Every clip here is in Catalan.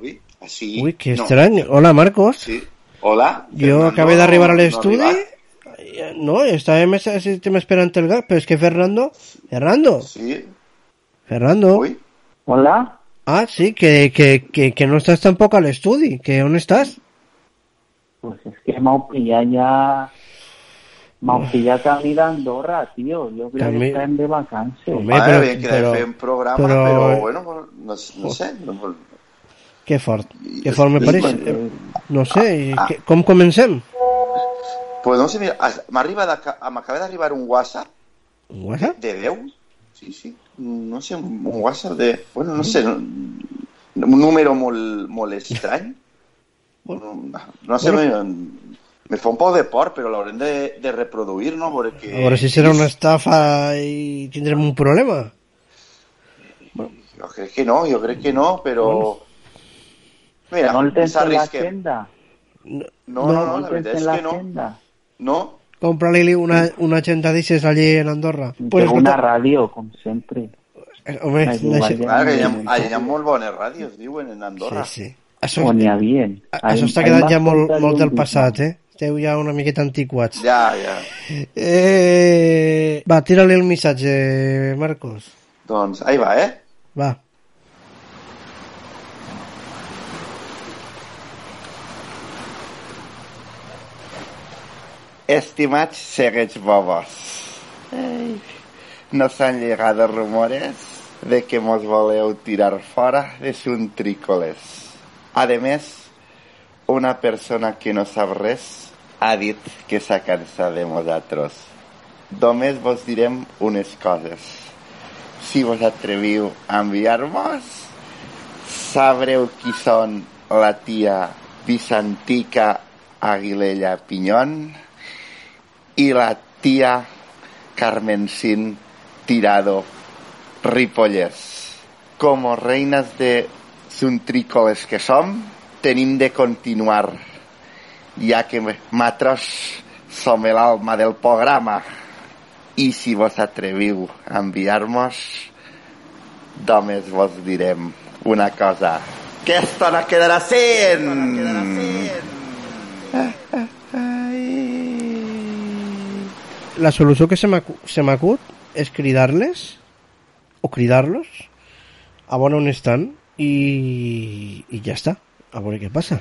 Uy, así. Uy, qué no. extraño. Hola, Marcos. Sí. Hola. Yo Fernando, acabé de arribar al ¿no estudio. No, estaba en ese sistema esperando el gas, pero es que Fernando, Fernando, Sí. Fernando. Uy. Hola? Ah, sí, que, que, que, que no estás tampoco al estudio, que ¿dónde estás? Pues es que m'heu pillat ja... M'heu pillat a mi d'Andorra, tio. Jo crec També- que estem de Madre, pero- bien que pero- un programa, pero- pero, bueno, pues, no, no sé. No, Que fort, que fort me pareix. No sé, Ah. que, com comencem? pues no sé, m'acaba d'arribar un WhatsApp Un WhatsApp? de 10. Sí, sí. No sé, un WhatsApp de... Bueno, no sé, un número molt, molt estrany. No, no sé, Bueno. me, me fa un poc de por, però l'haurem de, de reproduir, no? Perquè... A veure si serà una estafa i tindrem un problema. Jo crec que no, jo crec que no, però... Mira, No el tens en s'arrisquem. l'agenda? No, no, no, No la veritat és que no. No, Compra-li una, una agenda d'aixes allí en Andorra. Pues escolta, una ràdio, com sempre. eh, Home, deixa- clar, que hi ha, hi ha molt bones ràdios, diuen, en Andorra. Sí, sí. Això, O n'hi havia. això està quedant ja molt, molt del passat, eh? Esteu ja una miqueta antiquats. Ja, ja. Eh, va, tira-li el missatge, Marcos. Doncs, ahí va, eh? Va. Estimats segueix bobos, nos han llegado rumores de que nos voleu tirar fora de Suntrícoles. Además, una persona que no sap res ha dit que s'ha cansat de nosaltres. Només vos direm unes coses. Si vos atreviu a enviar-nos, sabreu qui són la tia Vicentica Aguilella Piñón y la tía Carmencín Tirado Ripollés. Como reinas de suntrícoles que som, tenim de continuar, ja que nosaltres som l'alma del programa. I si vos atreviu a enviar-nos, només vos direm una cosa. Que esto no quedará sin... La solució que se m'acu- se m'acut és cridar-les o cridar-los a veure on estan i, i ja està, a veure què passa.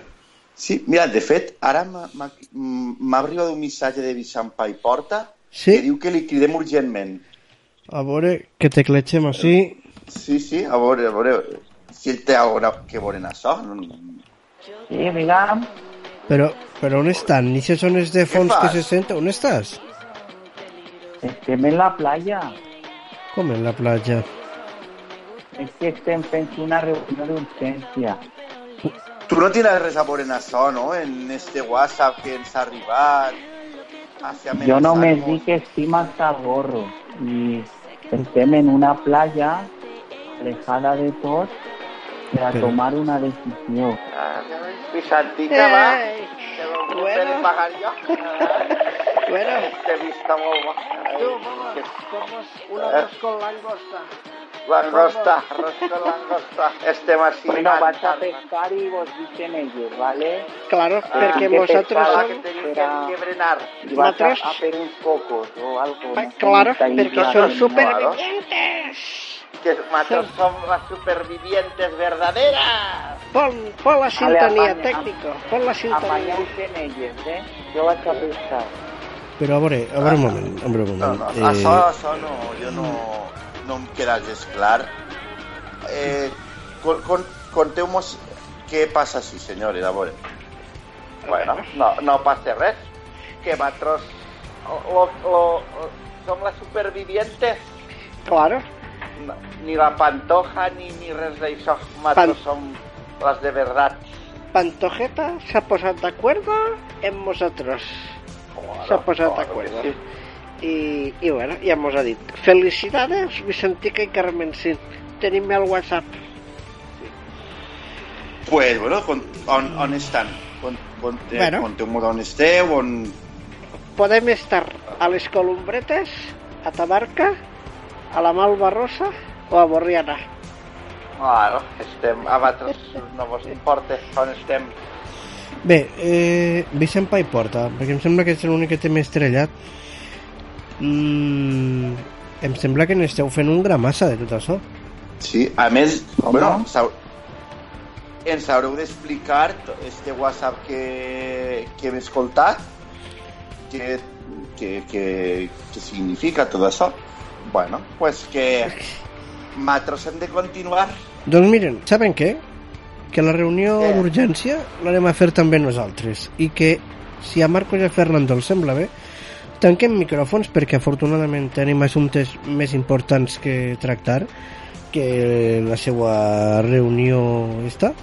Sí, mira, de fet, ara m'ha- arribat un missatge de Vicent Pai Porta Sí? que diu que li cridem urgentment. A veure que tecletxem així. Sí, sí, a veure, a veure, si ell té alguna que veure en això. No, Sí, digue'm. Però, però on estan? I si són els de fons que se senten? On estàs? Estem en la playa. Com en la platja? És que estem fent una reunió d'urgència. tu no tens res a veure en això, no? En este WhatsApp que ens ha arribat. Hacia Jo només dic que estim hasta el gorro. I estem en una playa alejada de tot per a Però- tomar una decisió. Vicentica, va. Que bueno. bueno. pagar jo. Bueno, T'he vist molt bo. somos un arroz con langosta. Langosta, arroz con langosta. Estem així. Bueno, vaig a pescar i vos dicen ellos, ¿vale? Claro, Ah, perquè que nosaltres pescava que som... tenim Era- que, que berenar. Y vas a, Nosotros- a per uns cocos o algo. no sé, Claro, está ahí perquè la- són no, supervivientes. Que nosaltres som les supervivientes verdaderas. Pon, pon la sintonia, apaña, tècnico. Pon la sintonia. Apanyeu-se en elles, eh? Jo vaig a pescar. Però a veure, a veure un moment, a veure un No, moment. no, Eh, això, això no, jo no, no em queda gens clar. Eh, con, con, Conteu-nos què passa així, senyores, a veure. Bueno, no, no passa res. Que nosaltres lo, lo, som les supervivientes. Claro, No, ni la Pantoja ni, ni res d'això. Nosaltres Pan- som les de verdad. Pantojeta s'ha posat d'acord amb nosaltres. S'ha posat d'acord. Sí. I, I bueno, ja mos ha dit. Felicidades, Vicentica i Carmencín. Tenim el WhatsApp. Pues, bueno, con, on, on estan? Con, con, eh, Bueno. On esteu, on... Podem estar a les Columbretes, a Tabarca, a la Malva Rosa o a Borriana. Claro, estem, a vosaltres no vos importa on estem. Bé, eh, Vicent Pai Porta, perquè em sembla que és l'únic que té més trellat. Mm, em sembla que n'esteu fent un gra massa de tot això. Sí, a més, Com bueno, ens haureu d'explicar este WhatsApp que, que hem escoltat què que, que, que significa tot això. Bueno, pues que nosaltres hem de continuar. Doncs miren, saben què? Que la reunió Què? d'urgència l'harem a fer també nosaltres i que si a Marcos i a Fernando els sembla bé tanquem micròfons perquè afortunadament tenim assumptes més importants que tractar que la seva reunió està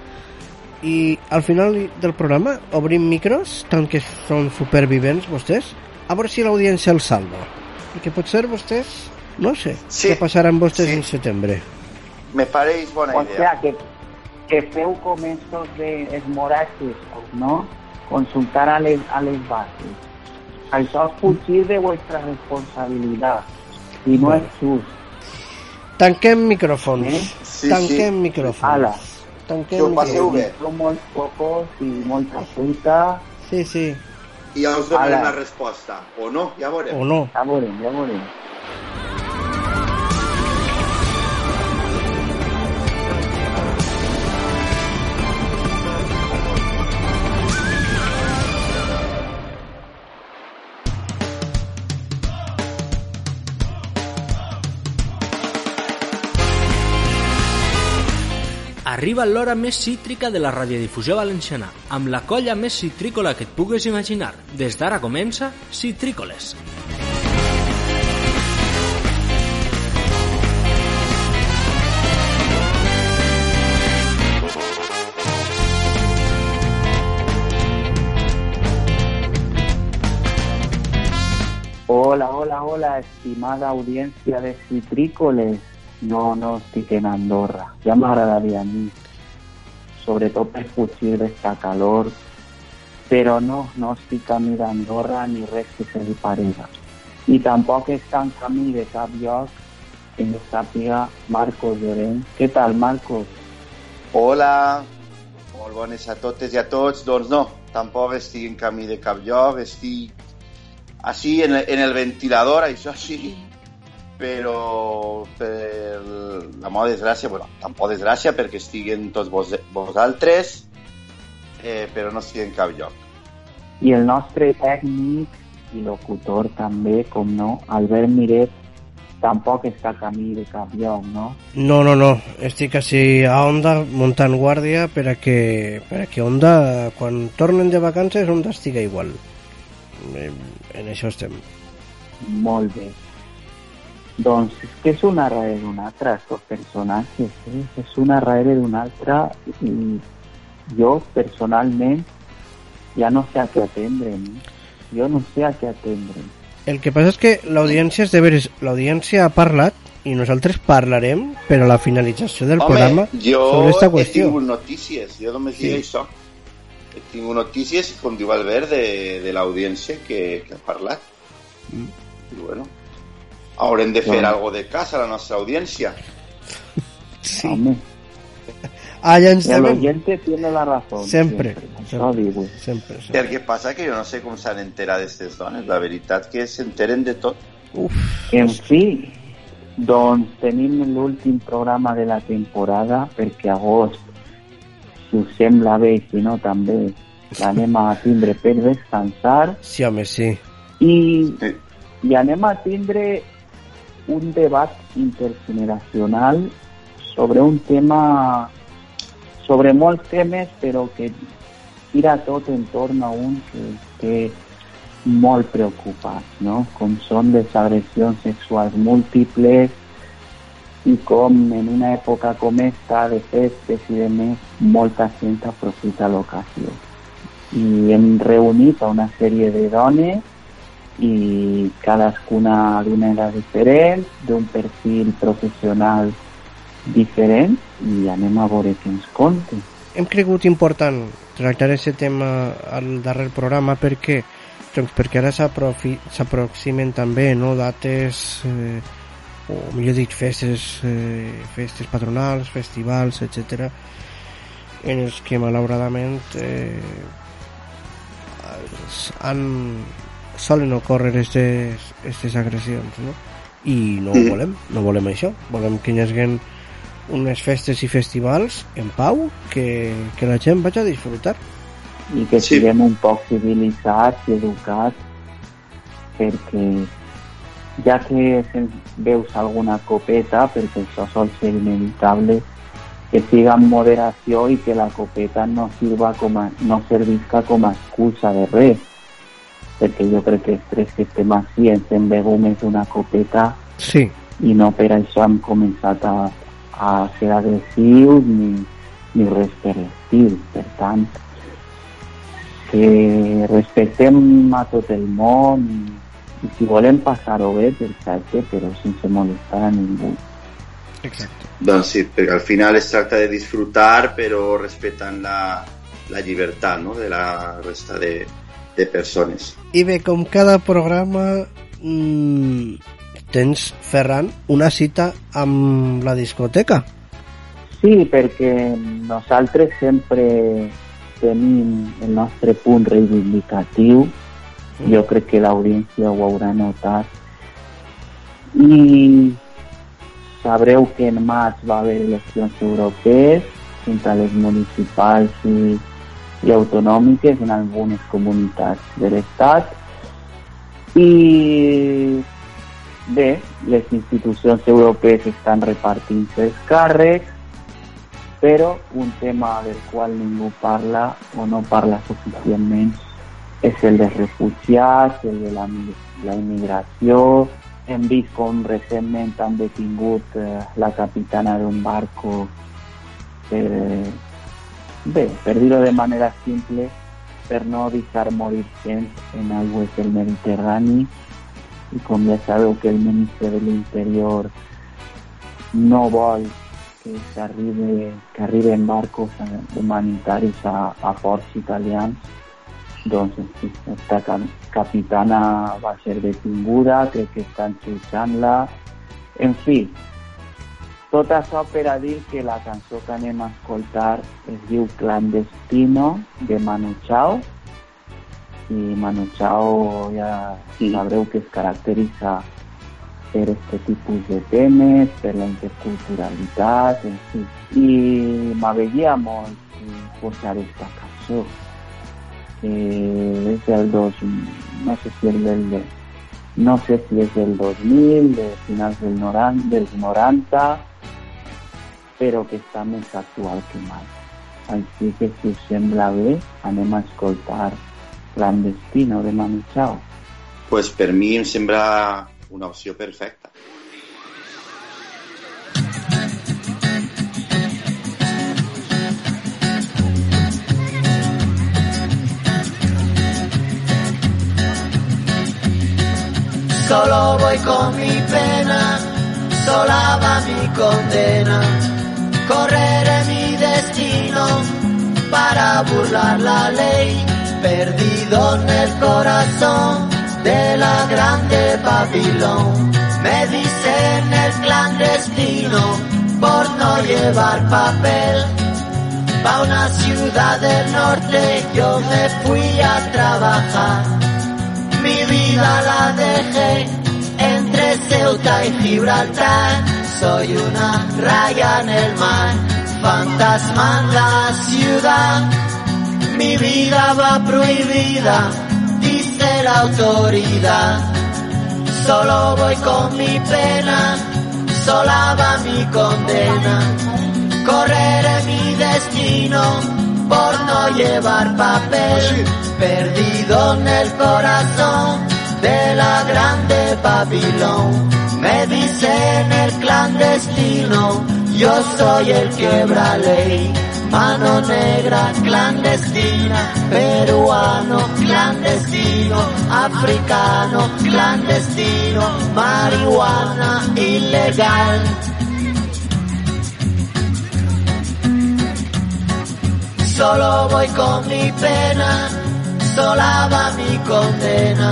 i al final del programa obrim micros tant que són supervivents vostès a veure si l'audiència els salva perquè potser vostès no sé Sí. què passarà amb vostès Sí. en setembre Me pareix bona O idea. sea, que, que feu com estos de esmoratges, no? Consultar a les, a les bases. Això és fugir de vuestra responsabilitat. I no és just. Tanquem micròfons. Eh? Sí, Tanquem sí. micròfons. Ala. Tanquem Que ho passeu bé. Són molts cocos i molta fruita. Sí, sí. I ja us donarem Ala. la resposta. O no, ja veurem. O no. Ja veurem, ja veurem. Arriba l'hora més cítrica de la radiodifusió valenciana, amb la colla més citrícola que et pugues imaginar. Des d'ara comença Citrícoles. Hola, hola, hola, estimada audiencia de Citrícoles. No, no estic en Andorra. Ja m'agradaria a mi, sobretot per fugir d'esta calor, però no, no estic camí d'Andorra ni res que se li parega. I tampoc de cap lloc que no Marcos Llorenç. Què tal, Marcos? Hola, molt bones a totes i a tots. Doncs no, tampoc estic en camí de cap lloc, estic en el, en el ventilador, això però per la meva desgràcia, bueno, tampoc desgràcia perquè estic en tots vos, vosaltres, eh, però no estic en cap lloc. I el nostre tècnic i locutor també, com no, Albert Miret, tampoc està camí de cap lloc, no? No, no, no. Estic així a Onda muntant guàrdia per a que, per a que Onda, quan tornen de vacances, Onda estiga igual. Eh, En això estem. Molt bé. Doncs és que és una darrere d'una altra, aquests personatges, eh? és una darrere d'una altra i jo personalment ja no sé a què atendre, no? Jo no sé a què atendre. El que passa és que l'audiència és de veres, l'audiència ha parlat i nosaltres parlarem per a la finalització del programa jo sobre aquesta he qüestió. tingut notícies, jo només Sí. diré això. He tingut notícies, com diu Albert, de, de l'audiència que, que ha parlat. Mm. I bueno, haurem de Bueno. algo de casa a la nostra audiència. Sí. Ens el oyente tiene la razón. Sempre. Això digo. Sempre, sempre. El que passa que jo no sé com s'han enterat d'aquestes dones. La veritat que s'enteren de tot. Uf, En fi, doncs tenim l'últim programa de la temporada perquè agost, si us sembla bé si no també, l'anem a tindre per descansar sí, home, sí. i, Sí. i anem a tindre un debat intergeneracional sobre un tema, sobre molts temes, però que tira tot en torn a un que té molt preocupat, no? com són les agressions sexuals múltiples i com en una època com esta de festes i de més molta gent aprofita l'ocasió. I hem reunit a una sèrie de dones i cadascuna d'una edat diferent, d'un perfil professional diferent i anem a veure què ens conten. Hem cregut important tractar aquest tema al darrer programa perquè doncs perquè ara s'aproximen també no, dates eh, o millor dit festes, eh, festes patronals, festivals, etc en els que malauradament eh, han, solen ocórrer aquestes agressions no? i no ho volem, no volem això volem que hi hagi unes festes i festivals en pau que, que la gent vagi a disfrutar i que sí. siguem un poc civilitzats i educats perquè ja que veus alguna copeta perquè això sol ser inevitable que siga en moderació i que la copeta no sirva com a, no servisca com a excusa de res perquè jo crec que els tres que estem així ens hem begut més una copeta sí. i no per això hem començat a, a ser agressius ni, ni res per l'estil per tant que respectem a tot el món i, i si volem passar-ho bé perfecte però sense molestar a ningú Exacte. Doncs sí, perquè al final es tracta de disfrutar però respectant la, la llibertat no? de la resta de, de persones. I bé, com cada programa mmm, tens, Ferran, una cita amb la discoteca. Sí, perquè nosaltres sempre tenim el nostre punt reivindicatiu. Jo crec que l'audiència ho haurà notat. I sabreu que en maig va haver eleccions europees entre les municipals i, i autonòmiques en algunes comunitats de l'Estat i bé, les institucions europees estan repartint els càrrecs però un tema del qual ningú parla o no parla suficientment és el dels refugiats, el de la, la immigració, hem vist com han detingut eh, la capitana d'un barco per, eh, bé, per dir-ho de manera simple, per no deixar morir gent en aigües del Mediterrani i com ja sabeu que el ministre de l'Interior no vol que s'arribi que arriben barcos humanitaris a, a ports italians doncs esta capitana va ser detinguda, crec que estan jutjant-la, en fi, tot això per a dir que la cançó que anem a escoltar es diu Clandestino de Manu Chao. I Manu Chao ja sabreu que es caracteritza per este tipus de temes, per la interculturalitat, en fi. I m'aveia molt posar aquesta cançó. Eh, es del 2, no sé si es del, no sé si es del 2000, de finals del 90, dels 90, però que està més actual que mai. Així que si us sembla bé, anem a escoltar Clandestino de Manu Chao. Pues per mi em sembla una opció perfecta. Solo voy con mi pena, sola va mi condena. Correré mi destino para burlar la ley, perdido en el corazón de la grande Babilón. Me dicen el clandestino por no llevar papel. Pa' una ciudad del norte yo me fui a trabajar mi vida la dejé entre Ceuta y Gibraltar. Soy una raya en el mar, fantasma en la ciudad. Mi vida va prohibida, dice la autoridad. Solo voy con mi pena, sola va mi condena. Correré mi destino por no llevar papel perdido en el corazón de la grande Babilón. Me dicen el clandestino, yo soy el quebra ley. Mano negra clandestina, peruano clandestino, africano clandestino, marihuana ilegal. Solo voy con mi pena sola va mi condena.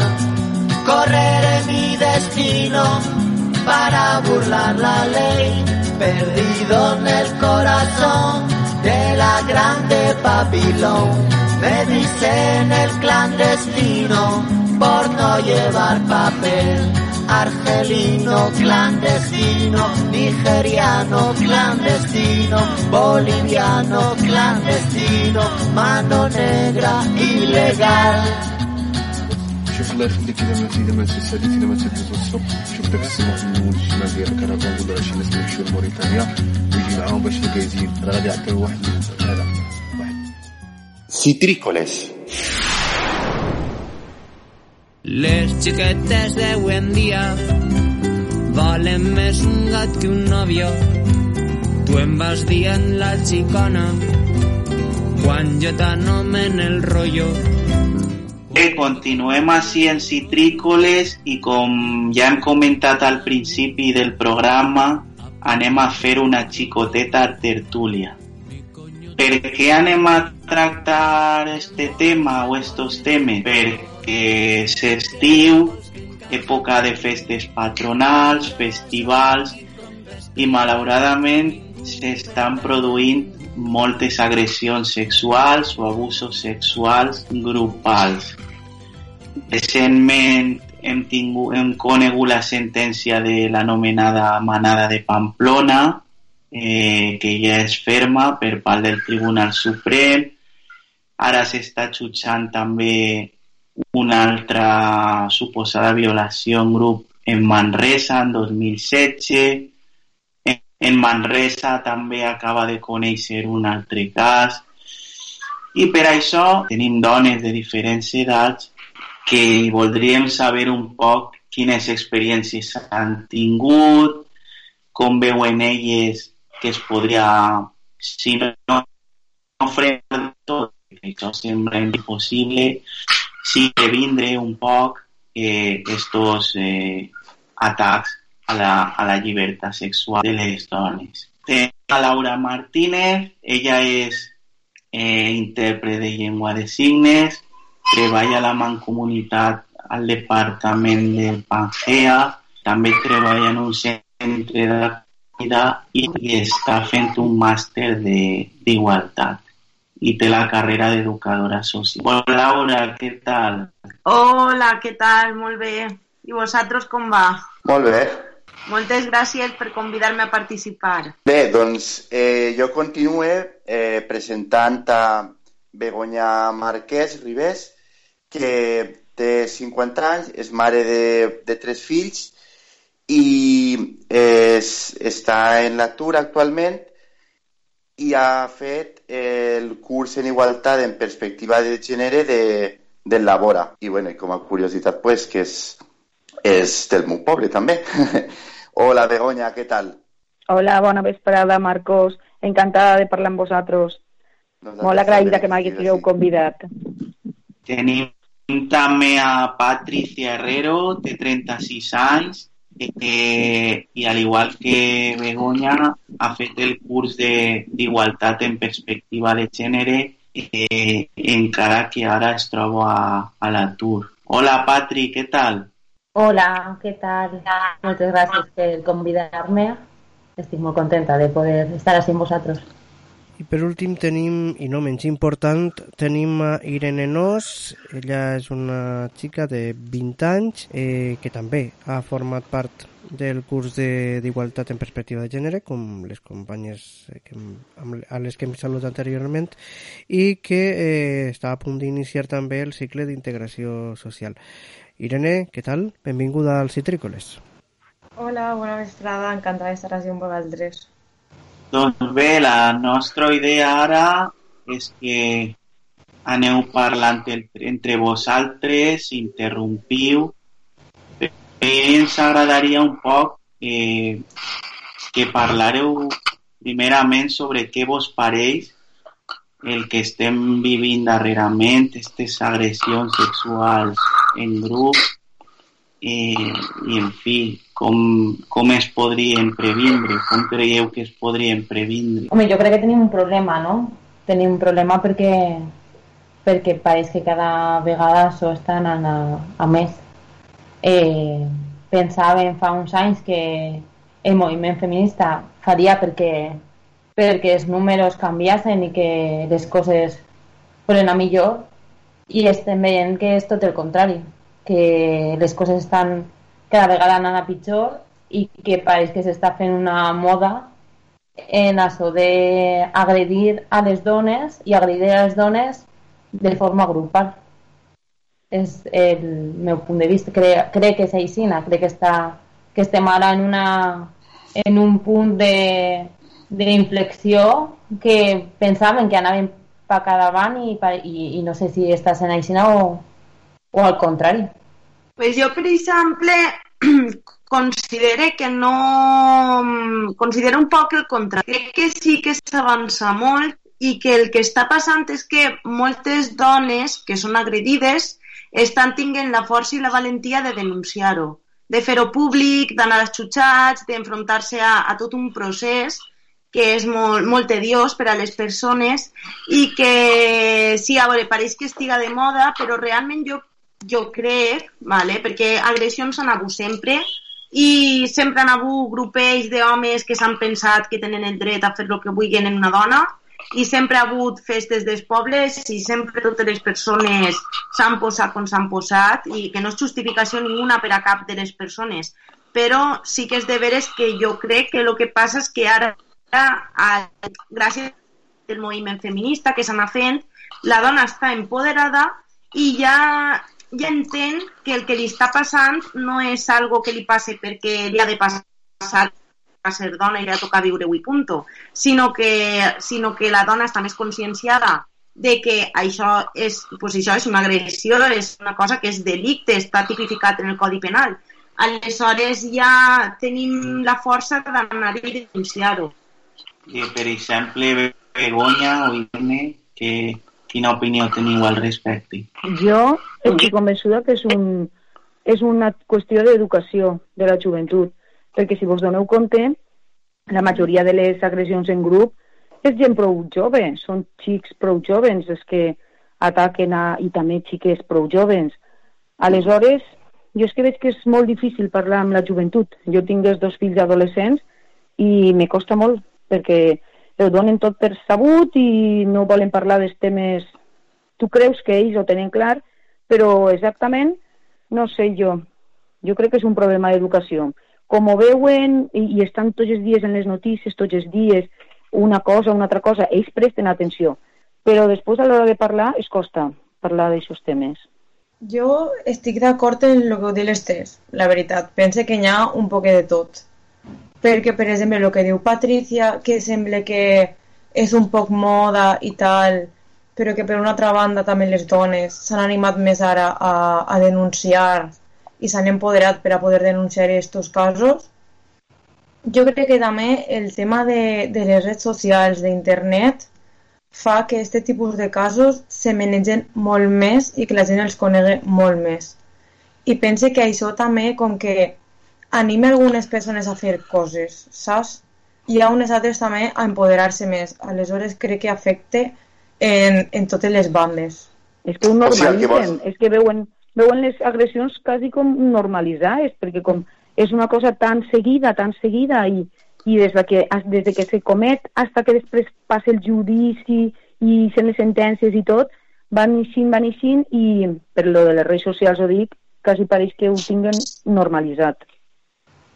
Correré mi destino para burlar la ley, perdido en el corazón de la grande Babilón. Me dicen el clandestino por no llevar papel. Argelino clandestino, nigeriano clandestino, boliviano clandestino, mano negra ilegal. شوف الله يخليك اذا ما اذا ما تسالي اذا ما تلبس السوق شوف داك السماح من الشمال ديالك انا كنقول راه شي ناس كيمشيو لموريتانيا ويجي معاهم باش يكايزين راه غادي يعطيو واحد هذا واحد Citrícoles. Les xiquetes d'avui en dia volen més un gat que un nòvio. Tu em vas dient la xicona quan jo t'anomeno el rollo. Bé, continuem en Citrícoles i com ja hem comentat al principi del programa, anem a fer una xicoteta tertúlia. Per què anem a tractar este tema o estos temes? Perquè s'estiu, època de festes patronals, festivals i malauradament s'estan produint moltes agressions sexuals o abusos sexuals grupals. Recentment hem, tingut, hem conegut la sentència de l'anomenada manada de Pamplona, eh, que ja és ferma per part del Tribunal Suprem. Ara s'està jutjant també una altra suposada violació en grup en Manresa en 2016. En- Manresa també acaba de conèixer un altre cas. I per això tenim dones de diferents edats que voldríem saber un poc quines experiències han tingut, com veuen elles que es podria, si no, no frenar tot, això sembla impossible, sí previndre un poc eh, estos eh, atacs a la, a la llibertat sexual de les dones. Té a Laura Martínez, ella és eh, intèrpret de llengua de signes, treballa a la Mancomunitat al Departament de Pangea, també treballa en un centre d'acollida i, i està fent un màster de- d'igualtat i té la carrera d'educadora social. Hola Laura, què tal? Hola, què tal? Molt bé. I vosaltres com va? Molt bé. Moltes gràcies per convidar-me a participar. Bé, doncs eh, jo continue eh, presentant a Begoña Marquès Ribés, que té 50 anys, és mare de, de tres fills i és, està en l'atur actualment i ha fet el curs en igualtat en perspectiva de gènere de, del Labora. I bueno, com a curiositat, pues, que és, és del meu poble també. Hola, Begoña, què tal? Hola, bona vesprada, Marcos. Encantada de parlar amb vosaltres. Molt agraïda que m'haguéssiu convidat. Tenim també a Patricia Herrero, té 36 anys, eh, i al igual que Begoña, ha fet el curs de- d'Igualtat en Perspectiva de Gènere, eh, encara que ara es troba a, a l'atur. Hola, Patri, què tal? Hola, ¿qué tal? Muchas gracias por convidarme. Estoy muy contenta de poder estar así con vosotros. I per últim tenim, i no menys important, tenim a Irene Nos, ella és una xica de 20 anys eh, que també ha format part del curs de- d'Igualtat en Perspectiva de Gènere, com les companyes eh, que, amb, a les que hem saludat anteriorment, i que eh, està a punt d'iniciar també el cicle d'integració social. Irene, què tal? Benvinguda als Citrícoles. Hola, bona vesprada, encantada d'estar així amb vosaltres. Doncs bé, la nostra idea ara és que aneu parlant entre vosaltres, interrompiu. Bé, ens agradaria un poc eh, que parlareu primerament sobre què vos pareix el que estem vivint darrerament, aquestes agressions sexuals en grup, eh, en fi, com, com es podrien previndre, com creieu que es podrien previndre. Home, jo crec que tenim un problema, no? Tenim un problema perquè, perquè pareix que cada vegada això està anant a, a més. Eh, pensàvem fa uns anys que el moviment feminista faria perquè, perquè els números canviassen i que les coses foren a millor i estem veient que és tot el contrari, que les coses estan cada vegada anant a pitjor i que pareix que s'està fent una moda en això d'agredir a les dones i agredir a les dones de forma grupal. És el meu punt de vista. Crec, crec que és així, crec que, està, que estem ara en, una, en un punt d'inflexió que pensaven que anaven per cada davant i, i, i no sé si està sent així o, o al contrari. Pues jo, per exemple, considere que no... Considero un poc el contrari. Crec que sí que s'avança molt i que el que està passant és que moltes dones que són agredides estan tinguent la força i la valentia de denunciar-ho, de fer-ho públic, d'anar als xutxats, d'enfrontar-se a, a tot un procés que és molt, molt tediós per a les persones i que sí, a veure, pareix que estiga de moda, però realment jo, jo crec, vale, perquè agressions han hagut sempre i sempre han hagut grupells d'homes que s'han pensat que tenen el dret a fer el que vulguin en una dona i sempre ha hagut festes dels pobles i sempre totes les persones s'han posat com s'han posat i que no és justificació ninguna per a cap de les persones. Però sí que és de veres que jo crec que el que passa és que ara, a, gràcies al moviment feminista que s'ha fent, la dona està empoderada i ja, ja entén que el que li està passant no és algo que li passe perquè li ha de passar a ser dona i li toca viure i punto, sinó que, sinó que la dona està més conscienciada de que això és, pues això és una agressió, és una cosa que és delicte, està tipificat en el Codi Penal. Aleshores ja tenim la força d'anar i denunciar-ho. I, per exemple, Begoña o Irene, que, quina opinió teniu al respecte? Jo estic convençuda que és, un, és una qüestió d'educació de la joventut perquè si vos doneu compte, la majoria de les agressions en grup és gent prou jove, són xics prou joves els que ataquen a, i també xiques prou joves. Aleshores, jo és que veig que és molt difícil parlar amb la joventut. Jo tinc els dos fills adolescents i me costa molt perquè ho donen tot per sabut i no volen parlar dels temes... Tu creus que ells ho tenen clar, però exactament no sé jo. Jo crec que és un problema d'educació com ho veuen i, i estan tots els dies en les notícies, tots els dies, una cosa, una altra cosa, ells presten atenció. Però després a l'hora de parlar es costa parlar d'aixòs temes. Jo estic d'acord en el que ho diu l'Estés, la veritat. Pense que hi ha un poc de tot. Perquè, per exemple, el que diu Patricia, que sembla que és un poc moda i tal, però que per una altra banda també les dones s'han animat més ara a, a denunciar i s'han empoderat per a poder denunciar aquests casos. Jo crec que també el tema de, de les redes socials, d'internet, fa que aquest tipus de casos se manegen molt més i que la gent els conegui molt més. I pense que això també com que anima algunes persones a fer coses, saps? I a unes altres també a empoderar-se més. Aleshores crec que afecte en, en totes les bandes. És que ho normalitzen, o sigui, que vols... és que veuen veuen les agressions quasi com normalitzades, perquè com és una cosa tan seguida, tan seguida, i, i des, de que, des de que se comet fins que després passa el judici i sent les sentències i tot, van eixint, van eixint, i per lo de les redes socials ho dic, quasi pareix que ho tinguen normalitzat.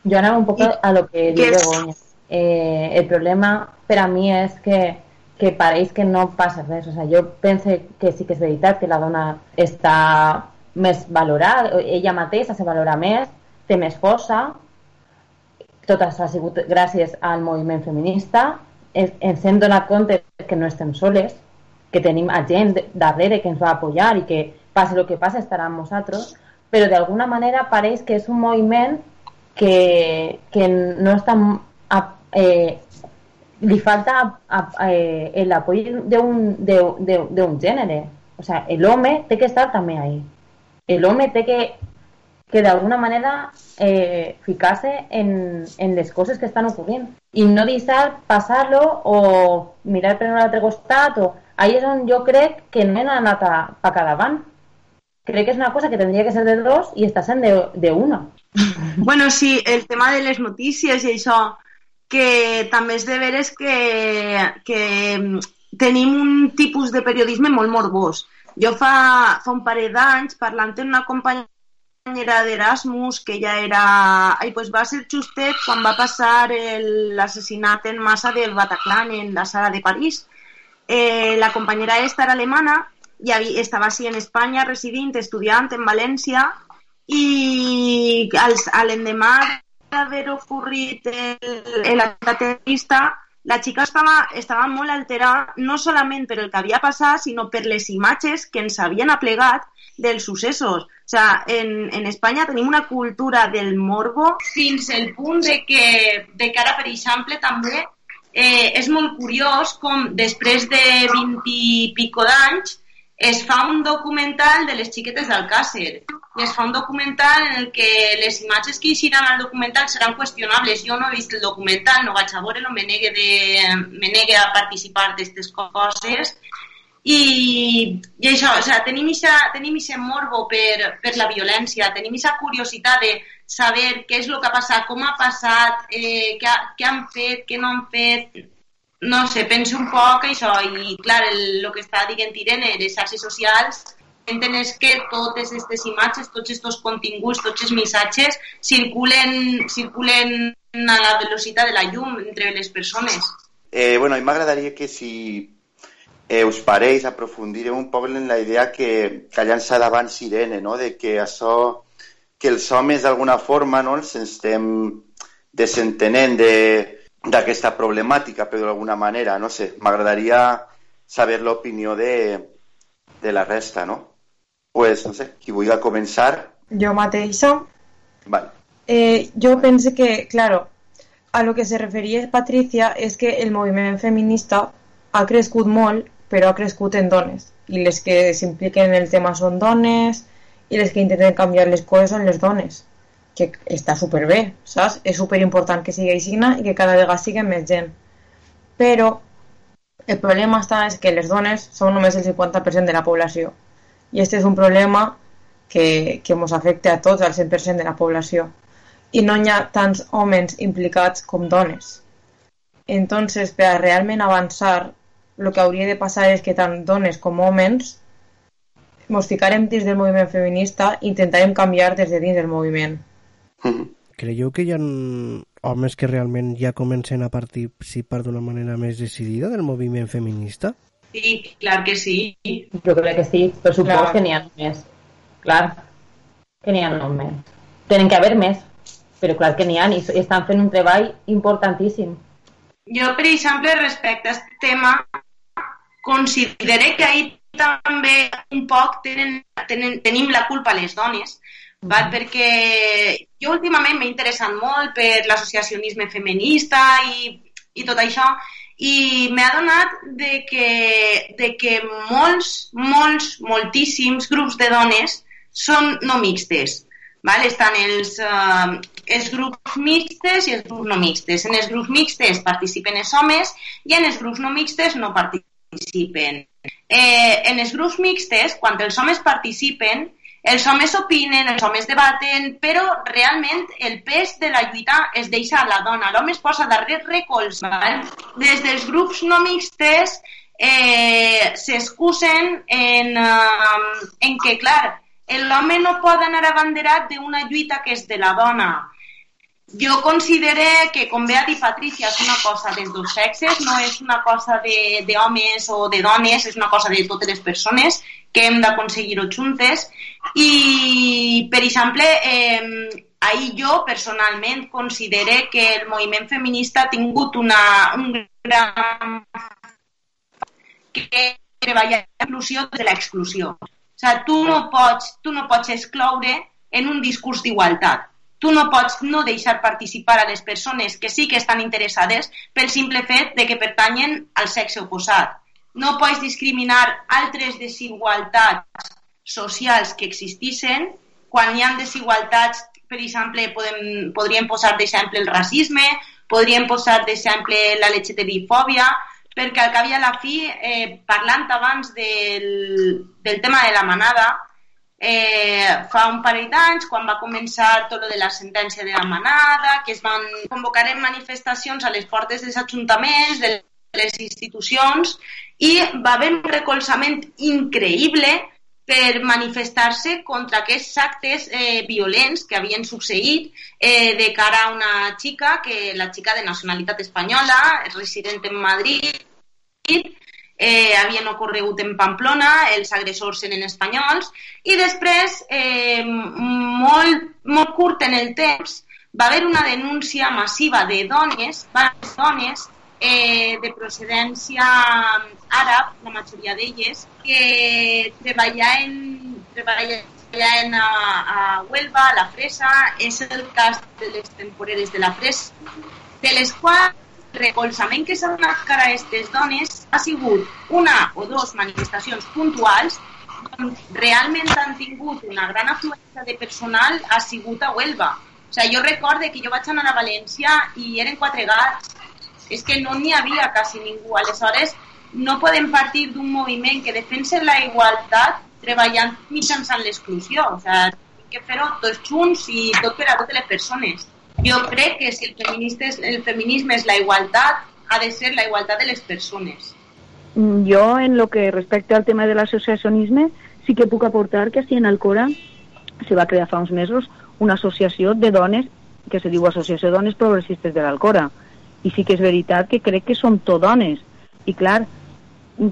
Jo anava un poc a lo que Begoña. Eh, el problema per a mi és que que pareix que no passa res. O sea, jo penso que sí que és veritat que la dona està més valorada, ella mateixa se valora més, té més força, tot això ha sigut gràcies al moviment feminista, ens hem donat compte que no estem soles, que tenim a gent darrere que ens va apoyar i que passi el que passi estarà amb nosaltres, però d'alguna manera pareix que és un moviment que, que no està... A, eh, li falta a, a, eh, l'apoyo d'un gènere. O sea, el home té que estar també ahí. El home té que, que d'alguna manera eh, ficar-se en, en les coses que estan ocorrent i no deixar passar-lo o mirar per un altre costat o ahí és on jo crec que no hem anat a, a cada davant crec que és una cosa que tendria que ser de dos i està sent de, de una. Bueno, sí, el tema de les notícies i això, que també és de veres que, que mm, tenim un tipus de periodisme molt morbós. Jo fa, fa un parell d'anys, parlant amb una companyera d'Erasmus, que ja era... Ai, pues va ser justet quan va passar l'assassinat en massa del Bataclan en la sala de París. Eh, la companyera esta era alemana i havia, estava així en Espanya residint, estudiant en València i als, a l'endemà d'haver ocorrit l'atac terrorista la xica estava, estava molt alterada no solament per el que havia passat, sinó per les imatges que ens havien aplegat dels successos. O sea, en, en Espanya tenim una cultura del morbo fins al punt de que, de que ara, per exemple, també eh, és molt curiós com després de 20 i pico d'anys es fa un documental de les xiquetes d'Alcàsser i es fa un documental en el que les imatges que eixiran al documental seran qüestionables. Jo no he vist el documental, no vaig a veure-lo, me negue, de, me negue a participar d'aquestes coses i, i això, o sea, tenim ixa, tenim ixa morbo per, per la violència, tenim ixa curiositat de saber què és el que ha passat, com ha passat, eh, què, què han fet, què no han fet, no sé, penso un poc això i clar, el, el que està dient Irene, les xarxes socials enten és que totes aquestes imatges, tots aquests continguts, tots els missatges circulen, circulen a la velocitat de la llum entre les persones. Eh, bueno, mi m'agradaria que si eh, us pareix aprofundir un poc en la idea que, que ha llançat abans Irene, no? de que això, que els homes d'alguna forma no? ens estem desentenent de, d'aquesta problemàtica, però d'alguna manera, no sé, m'agradaria saber l'opinió de, de la resta, no? Pues, no sé, qui vulgui començar. Jo mateixa. Vale. Eh, jo penso que, claro, a lo que se referia Patricia és que el moviment feminista ha crescut molt, però ha crescut en dones. I les que s'impliquen en el tema són dones, i les que intenten canviar les coses són les dones que està superbé, saps? És superimportant que sigui així i que cada vegada sigui més gent. Però el problema està és que les dones són només el 50% de la població. I aquest és un problema que, que ens afecta a tots, al 100% de la població. I no hi ha tants homes implicats com dones. Entonces, per a realment avançar, el que hauria de passar és que tant dones com homes ens ficarem dins del moviment feminista i intentarem canviar des de dins del moviment. Creieu que hi ha homes que realment ja comencen a participar d'una manera més decidida del moviment feminista? Sí, clar que sí. Jo crec que sí, per supost que n'hi ha més. Clar, que n'hi ha més. Tenen que haver més, però clar que n'hi ha i estan fent un treball importantíssim. Jo, per exemple, respecte a aquest tema, considero que ahir també un poc tenen, tenen, tenim la culpa les dones, val? perquè jo últimament m'he interessat molt per l'associacionisme feminista i, i tot això i m'he adonat de que, de que molts, molts, moltíssims grups de dones són no mixtes. Val? Estan els, uh, els grups mixtes i els grups no mixtes. En els grups mixtes participen els homes i en els grups no mixtes no participen. Eh, en els grups mixtes, quan els homes participen, els homes opinen, els homes debaten, però realment el pes de la lluita es deixa a la dona. L'home es posa darrere recolzant. Des dels grups no mixtes eh, s'excusen en, eh, en que, clar, l'home no pot anar abanderat d'una lluita que és de la dona. Jo considero que, com bé ha dit Patricia, és una cosa dels dos sexes, no és una cosa d'homes o de dones, és una cosa de totes les persones que hem d'aconseguir-ho juntes i, per exemple, eh, ahir jo personalment considero que el moviment feminista ha tingut una, un gran que treballar l'inclusió de l'exclusió. O sigui, tu no pots, tu no pots excloure en un discurs d'igualtat. Tu no pots no deixar participar a les persones que sí que estan interessades pel simple fet de que pertanyen al sexe oposat no pots discriminar altres desigualtats socials que existissin quan hi ha desigualtats, per exemple, podem, podríem posar d'exemple el racisme, podríem posar d'exemple la LGTBI-fòbia, perquè al cap i a la fi, eh, parlant abans del, del tema de la manada, eh, fa un parell d'anys, quan va començar tot lo de la sentència de la manada, que es van convocar en manifestacions a les portes dels ajuntaments, de les institucions, i va haver un recolzament increïble per manifestar-se contra aquests actes eh, violents que havien succeït eh, de cara a una xica, que la xica de nacionalitat espanyola, resident en Madrid, eh, havien ocorregut en Pamplona, els agressors eren espanyols, i després, eh, molt, molt curt en el temps, va haver una denúncia massiva de dones, dones eh, de procedència àrab, la majoria d'elles, que treballaven, treballaven a, a Huelva, a la Fresa, és el cas de les temporeres de la Fresa, de les quals el recolzament que s'ha donat cara a aquestes dones ha sigut una o dos manifestacions puntuals on realment han tingut una gran afluència de personal ha sigut a Huelva. O sigui, jo recorde que jo vaig anar a València i eren quatre gats és que no n'hi havia quasi ningú. Aleshores, no podem partir d'un moviment que defensa la igualtat treballant mitjançant l'exclusió. O sigui, que fer-ho tots junts i tot per a totes les persones. Jo crec que si el, feminista és, el feminisme és la igualtat, ha de ser la igualtat de les persones. Jo, en lo que respecta al tema de l'associacionisme, sí que puc aportar que així en Alcora se va crear fa uns mesos una associació de dones que se diu Associació de Dones Progressistes de l'Alcora i sí que és veritat que crec que som tot dones i clar,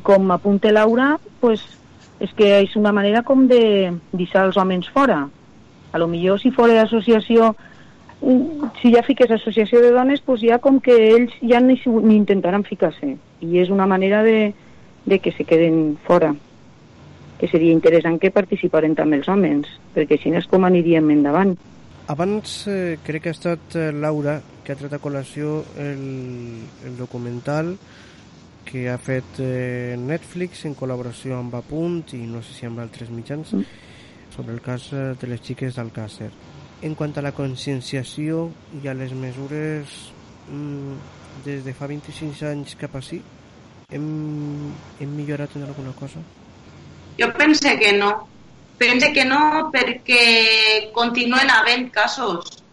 com apunta Laura pues, és que és una manera com de deixar els homes fora. A lo millor si fora associació si ja fiques associació de dones pues ja com que ells ja ni, ni intentaran ficar-se. I és una manera de, de que se queden fora. Que seria interessant que participaren també els homes perquè així és com aniríem endavant. Abans eh, crec que ha estat eh, Laura que ha tret a col·lació el, el documental que ha fet eh, Netflix en col·laboració amb Apunt i no sé si amb altres mitjans mm. sobre el cas eh, de les xiques d'Alcàcer. En quant a la conscienciació i a les mesures mm, des de fa 25 anys cap a sí, hem, hem millorat en alguna cosa? Jo pense que no Pense que no perquè continuen havent casos,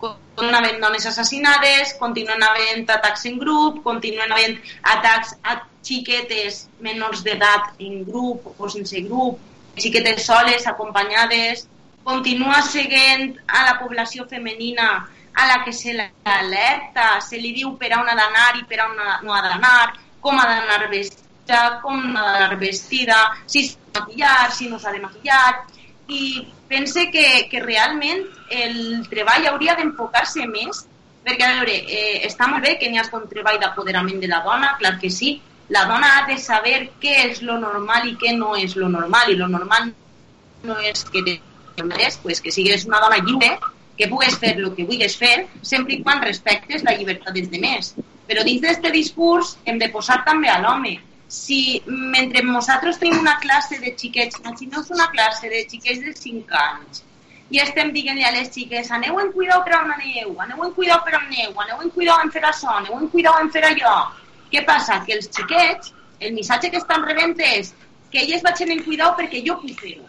continuen havent dones assassinades, continuen havent atacs en grup, continuen havent atacs a xiquetes menors d'edat en grup o sense grup, xiquetes soles, acompanyades, continua seguint a la població femenina a la que se l'alerta, se li diu per on ha d'anar i per on no ha d'anar, com ha d'anar vestida, com ha d'anar vestida, si maquillar, si no s'ha de maquillar, i pense que, que realment el treball hauria d'enfocar-se més, perquè, a veure, eh, està molt bé que n'hi hagi un treball d'apoderament de la dona, clar que sí, la dona ha de saber què és lo normal i què no és lo normal, i lo normal no és que és, pues, que sigues una dona lliure, que pugues fer el que vulguis fer, sempre i quan respectes la llibertat dels demés. Però dins d'aquest discurs hem de posar també a l'home, si mentre nosaltres tenim una classe de xiquets, imagineu una classe de xiquets de 5 anys i estem dient-li a les xiques aneu en cuidau per on aneu, aneu en cuidau per on aneu, aneu en cuidau en fer això, aneu en cuidau en fer allò. Què passa? Que els xiquets, el missatge que estan rebent és que elles vagin en cuidau perquè jo puc fer-ho.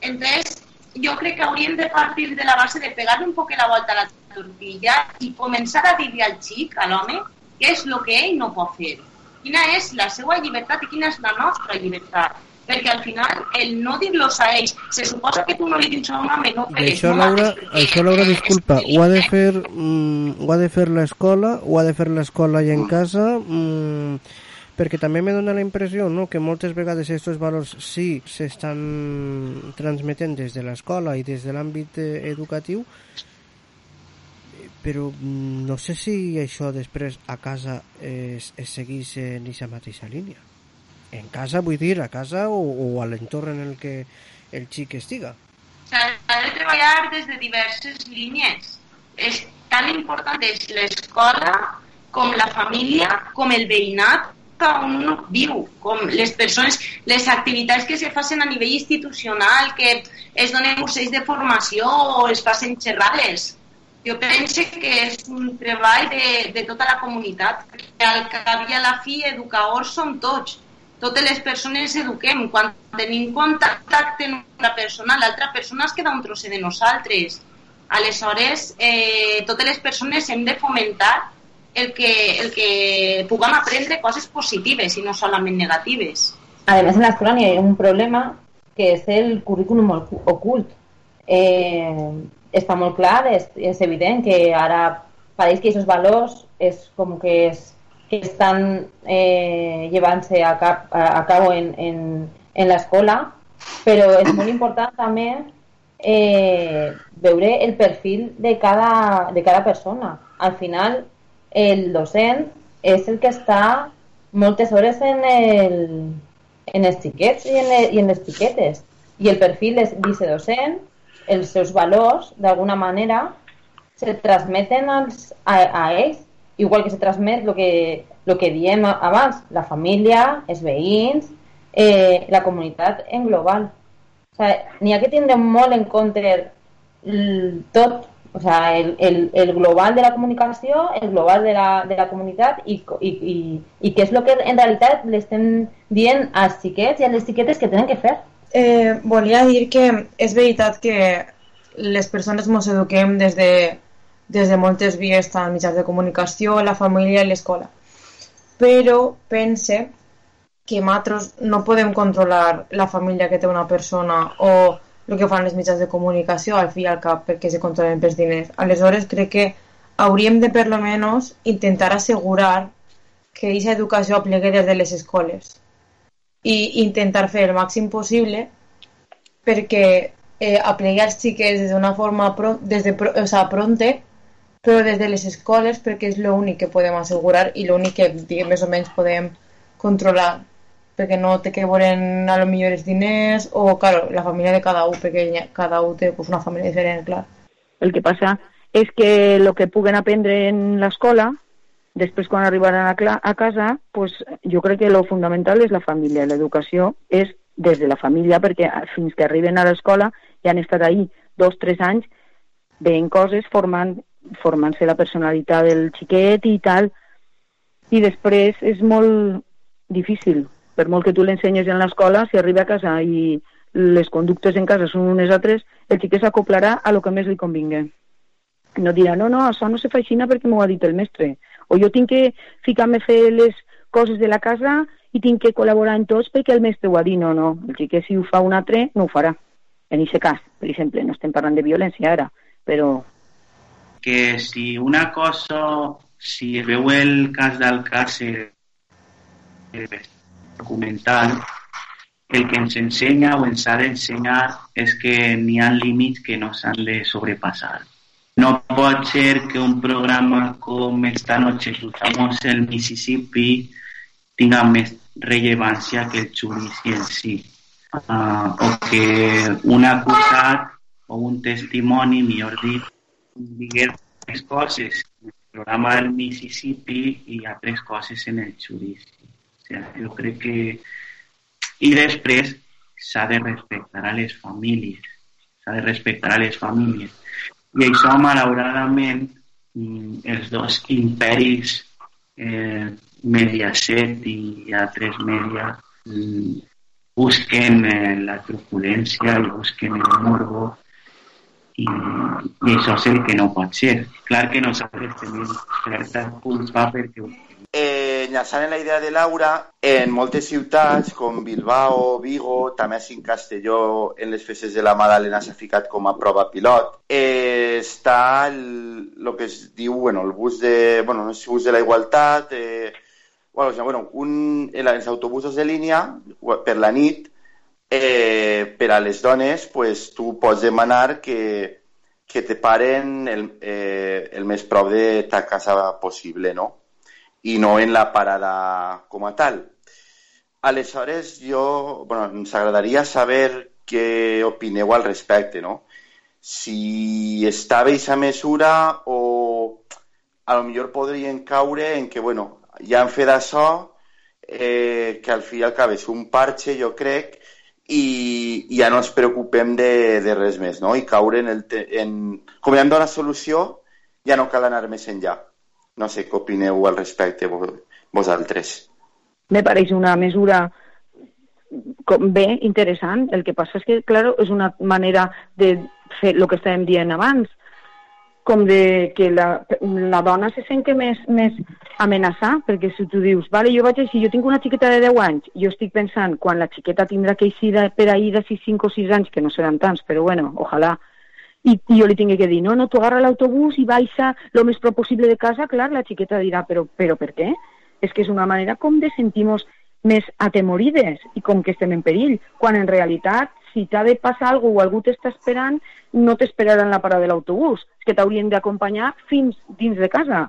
Entonces, jo crec que hauríem de partir de la base de pegar un poc la volta a la tortilla i començar a dir-li al xic, a l'home, què és el que ell no pot fer quina és la seva llibertat i quina és la nostra llibertat? Perquè al final el no dir-los a ells se suposa que tu no li dius a un home no perquè això, Laura, això Laura disculpa ho ha de fer mm, ho ha de fer l'escola ho ha de fer l'escola i en casa mm, perquè també me dona la impressió no, que moltes vegades aquests valors sí s'estan transmetent des de l'escola i des de l'àmbit eh, educatiu però mm, no sé si això després a casa es, es seguís en aquesta mateixa línia. En casa, vull dir, a casa o, o a l'entorn en el que el xic estiga. S'ha de treballar des de diverses línies. És tan important és l'escola com la família, com el veïnat on uno viu, com les persones, les activitats que se facin a nivell institucional, que es donen cursos de formació o es facin xerrades jo penso que és un treball de, de tota la comunitat, que al cap i a la fi educadors som tots. totes les persones eduquem. Quan tenim contacte amb una persona, l'altra persona es queda un trosset de nosaltres. Aleshores, eh, totes les persones hem de fomentar el que, el que puguem aprendre coses positives i no solament negatives. Además, en la escuela hay un problema que es el currículum ocu- ocult. Eh, està molt clar, és, és evident que ara pareix que aquests valors és com que, és, que estan eh, llevant-se a, cap, a, a cabo en, en, en l'escola, però és molt important també eh, veure el perfil de cada, de cada persona. Al final, el docent és el que està moltes hores en, el, en els xiquets i en, i en les xiquetes. I el perfil és vicedocent, els seus valors, d'alguna manera, se transmeten als, a, a ells, igual que se transmet el que, lo que diem abans, la família, els veïns, eh, la comunitat en global. O sigui, n'hi ha que tindre molt en compte l- tot, o sigui, el, el, el global de la comunicació, el global de la, de la comunitat i, i, i, i què és el que en realitat li estem dient als xiquets i a les xiquetes que tenen que fer. Eh, volia dir que és veritat que les persones ens eduquem des de, des de moltes vies, tant mitjans de comunicació, la família i l'escola. Però pense que nosaltres no podem controlar la família que té una persona o el que fan les mitjans de comunicació al fi i al cap perquè se controlen pels diners. Aleshores crec que hauríem de per lo menos intentar assegurar que aquesta educació aplegui des de les escoles i intentar fer el màxim possible perquè eh, aplegui els xiquets d'una forma pro, des de, pro- o sea, pronte però des de les escoles perquè és l'únic que podem assegurar i l'únic que diguem, més o menys podem controlar perquè no té que veure a lo millor els diners o, claro, la família de cada un perquè cada un té pues, una família diferent, clar. El que passa és que el que puguen aprendre en l'escola, després quan arribaran a, a casa, pues, jo crec que lo fundamental és la família. L'educació és des de la família, perquè fins que arriben a l'escola ja han estat ahí dos, tres anys veient coses, formant, formant-se la personalitat del xiquet i tal, i després és molt difícil. Per molt que tu l'ensenyes en l'escola, si arriba a casa i les conductes en casa són unes altres, el xiquet s'acoplarà a lo que més li convingui. No dirà, no, no, això no se fa així perquè m'ho ha dit el mestre. O jo tinc que ficar-me a fer les coses de la casa i tinc que col·laborar en tots perquè el mestre ho ha dit. No, no, el xiquet si ho fa un altre, no ho farà. En aquest cas, per exemple, no estem parlant de violència ara, però que si una cosa, si veu el cas d'Alcàcer eh, documental, el que ens ensenya o ens ha d'ensenyar és que n'hi ha límits que no s'han de sobrepassar. No pot ser que un programa com Esta noche cruzamos el Mississippi tinga més rellevància que el judici en si. Ah, o que un acusat o un testimoni, millor dit, digués tres coses en el programa del Mississippi i altres coses en el judici. O sigui, jo crec que... I després s'ha de respectar a les famílies. S'ha de respectar a les famílies. I això, malauradament, mm, els dos imperis, eh, Mediaset i altres mèdia, mm, busquen eh, la truculència i busquen el morbo i, i això és el que no pot ser. Clar que nosaltres tenim certa culpa perquè ho Eh, enllaçant en la idea de Laura, en moltes ciutats com Bilbao, Vigo, també en Castelló, en les festes de la Madalena s'ha ficat com a prova pilot, eh, està el, el que es diu, bueno, el bus de, bueno, no sé si bus de la igualtat, eh, bueno, bueno un, els autobusos de línia, per la nit, eh, per a les dones, pues, tu pots demanar que, que te paren el, eh, el més prop de ta casa possible, no? I no en la parada com a tal. Aleshores, jo, bueno, ens agradaria saber què opineu al respecte, no? Si està bé mesura o a lo millor podrien caure en que, bueno, ja han fet això, eh, que al fi i al cap és un parche, jo crec, i, i ja no ens preocupem de, de res més, no? I caure en el... En, com ja hem donat solució, ja no cal anar més enllà. No sé què opineu al respecte vos, vosaltres. me pareix una mesura bé, interessant. El que passa és que, claro, és una manera de fer el que estàvem dient abans, com de que la, la dona se sent que més, més amenaçar, perquè si tu dius, vale, jo vaig així, jo tinc una xiqueta de 10 anys, jo estic pensant, quan la xiqueta tindrà que eixir per ahir de 6, 5 o 6 anys, que no seran tants, però bueno, ojalà, i, i jo li tinc que dir, no, no, tu agarra l'autobús i baixa el més prop possible de casa, clar, la xiqueta dirà, però, però per què? És que és una manera com de sentir-nos més atemorides i com que estem en perill, quan en realitat si t'ha de passar alguna o algú t'està esperant, no t'esperaran la parada de l'autobús, és que t'haurien d'acompanyar fins dins de casa,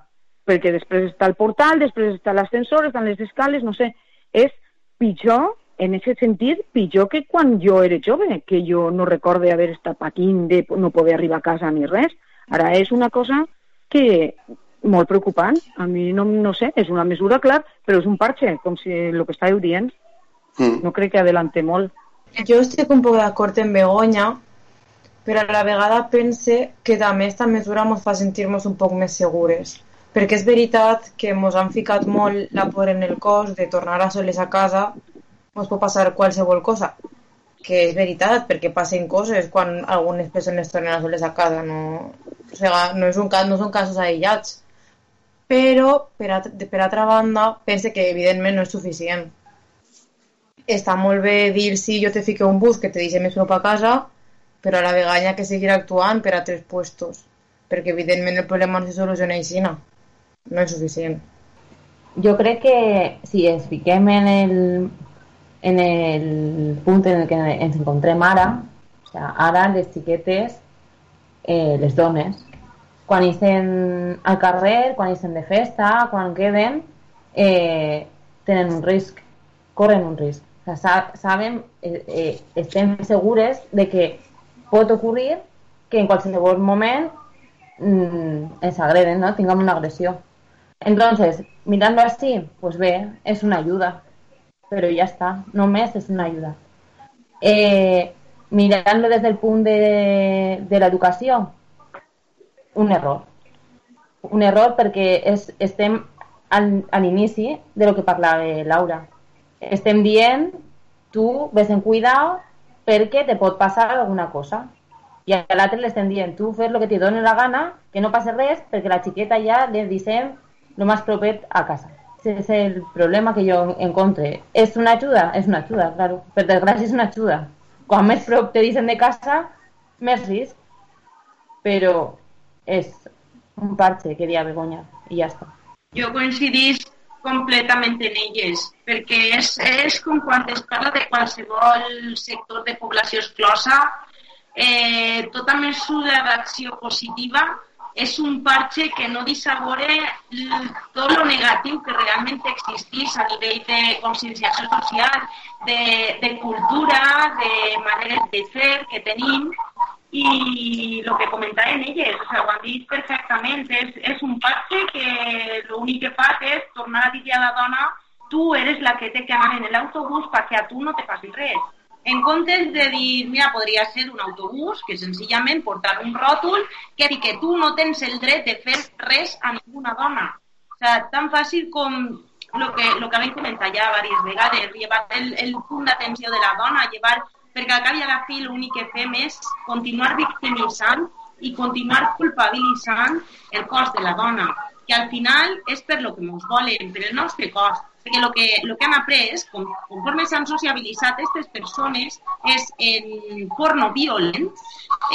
perquè després està el portal, després està l'ascensor, estan les escales, no sé, és pitjor, en aquest sentit, pitjor que quan jo era jove, que jo no recorde haver estat patint de no poder arribar a casa ni res. Ara és una cosa que molt preocupant. A mi no, no sé, és una mesura, clar, però és un parche, com si el que estàveu dient. Mm. No crec que adelante molt. Jo estic un poc d'acord amb Begoña, però a la vegada pense que també aquesta mesura ens fa sentir-nos un poc més segures. Perquè és veritat que ens han ficat molt la por en el cos de tornar a soles a casa, ens pot passar qualsevol cosa. Que és veritat, perquè passen coses quan algunes persones tornen a soles a casa, no, o sigui, no, és un, cas, no són casos aïllats. Però, per, a, per altra banda, pense que evidentment no és suficient està molt bé dir si jo te fico un bus que te deixa més prop a casa, però a la vegada que seguir actuant per a tres puestos, perquè evidentment el problema no se soluciona així, no. no és suficient. Jo crec que si ens fiquem en el, en el punt en el que ens encontrem ara, o sea, ara les xiquetes, eh, les dones, quan estem al carrer, quan estem de festa, quan queden, eh, tenen un risc, corren un risc. O sea, saben, eh, eh, estén segures de que pot ocurrir que en qualsevol moment mmm, ens agreden, ¿no? Tengamos una agresión. Entonces, mirando así, pues ve, es una ayuda. Pero ya está, no mes es una ayuda. Eh, mirando desde el punto de, de la educación, un error. Un error perquè és, estem al, a l'inici de lo que parlava Laura estem dient tu ves en cuidado perquè te pot passar alguna cosa i a l'altre li estem dient tu fes el que t'hi doni la gana que no passi res perquè la xiqueta ja li dissem el més propet a casa ese és el problema que jo encontre és una ajuda? és una ajuda, claro. Per desgràcia és una ajuda quan més prop te dicen de casa més risc però és un parche que dia Begoña i ja està jo coincidís completament en elles, perquè és, és com quan es parla de qualsevol sector de població exclosa, eh, tota mesura d'acció positiva és un parche que no dissabore tot lo negatiu que realment existeix a nivell de conscienciació social, de, de cultura, de maneres de fer que tenim y lo que comentaven elles, o sea, ho han dit perfectament, és, és un pacte que l'únic que fa és tornar a dir a la dona tu eres la que té que anar en l'autobús perquè a tu no te passi res. En comptes de dir, mira, podria ser un autobús que senzillament portar un ròtol que digui que tu no tens el dret de fer res a ninguna dona. O sea, tan fàcil com lo que, lo que vam comentar ja diverses vegades, llevar el, el punt d'atenció de la dona, llevar perquè al cap i a la fi l'únic que fem és continuar victimitzant i continuar culpabilitzant el cos de la dona, que al final és per lo que ens volen, per el nostre cos. Perquè el que, lo que han après, com, conforme s'han sociabilitzat aquestes persones, és en porno violent,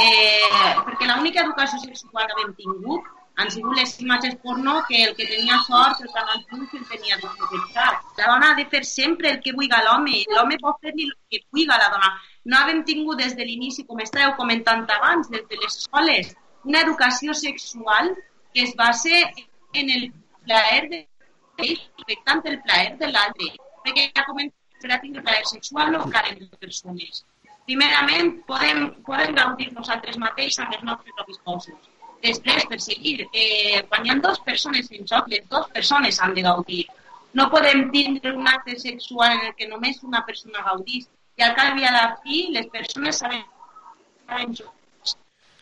eh, perquè l'única educació sexual que hem tingut han sigut les imatges porno que el que tenia sort el Canal Plus el tenia desconnectat. La dona ha de fer sempre el que vulgui l'home. L'home pot fer el que vulgui la dona. No havem tingut des de l'inici, com estàveu comentant abans, des de les escoles, una educació sexual que es base en el plaer de respectant el plaer de l'altre. Perquè ja començat per a tenir plaer sexual no calen de persones. Primerament, podem, podem gaudir nosaltres mateixos amb els nostres propis cossos Després, per seguir, eh, quan hi ha dues persones en joc, les dues persones han de gaudir. No podem tindre un acte sexual en el que només una persona gaudís i al cap i a la fi les persones saben, saben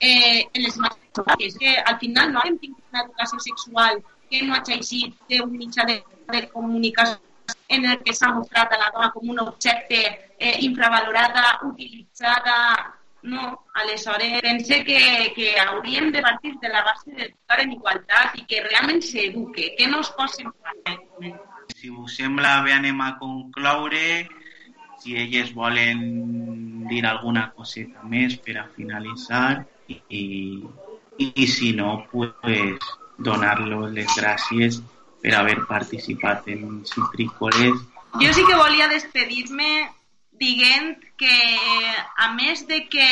eh, en les mateixes que al final no hem tingut una educació sexual que no hagi sigut d'un mitjà de, de comunicació en el que s'ha mostrat a la dona com un objecte eh, infravalorada, utilitzada... No, aleshores pense que, que hauríem de partir de la base d'educar en igualtat i que realment s'eduque, que no es posin Si us sembla, bé anem a concloure. Si elles volen dir alguna coseta més per a finalitzar i, i, i si no, pues, donar-los les gràcies per haver participat en Citrícoles. Jo sí que volia despedir-me dient que a més de que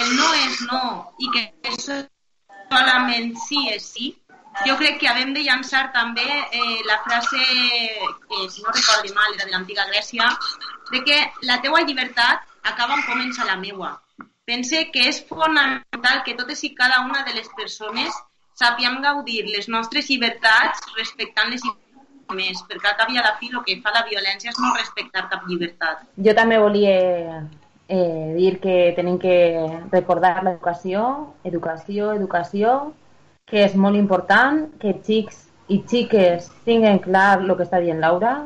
el no és no i que solament sí és sí, jo crec que havem de llançar també eh, la frase, que si no recordo mal era de l'antiga Grècia, de que la teua llibertat acaba on comença la meua. Pense que és fonamental que totes i cada una de les persones sàpiem gaudir les nostres llibertats respectant les més, perquè al cap i a la fi el que fa la violència és no respectar cap llibertat. Jo també volia eh, dir que tenim que recordar l'educació, educació, educació, que és molt important que xics i xiques tinguen clar el que està dient Laura,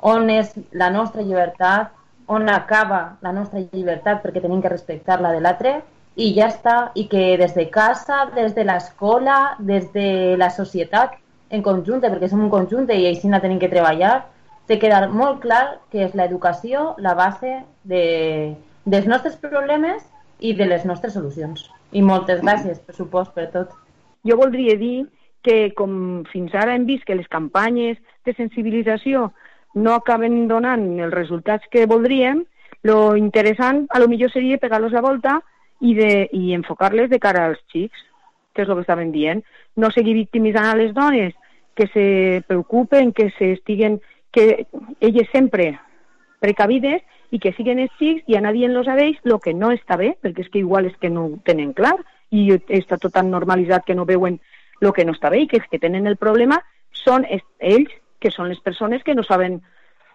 on és la nostra llibertat, on acaba la nostra llibertat perquè tenim que respectar la de l'altre i ja està, i que des de casa, des de l'escola, des de la societat en conjunt, perquè som un conjunt i així no tenim que treballar, té quedar molt clar que és l'educació la base de, dels nostres problemes i de les nostres solucions. I moltes gràcies, per supost, per tot. Jo voldria dir que com fins ara hem vist que les campanyes de sensibilització no acaben donant els resultats que voldríem, lo interessant a lo millor seria pegar-los la volta i, de, i enfocar-les de cara als xics, que és el que estaven dient. No seguir victimitzant a les dones, que se preocupen, que estiguen, que elles sempre precavides i que siguen els xics i anar dient-los a ells el que no està bé, perquè és que igual és que no ho tenen clar i està tot tan normalitzat que no veuen el que no està bé i que els que tenen el problema són ells, que són les persones que no saben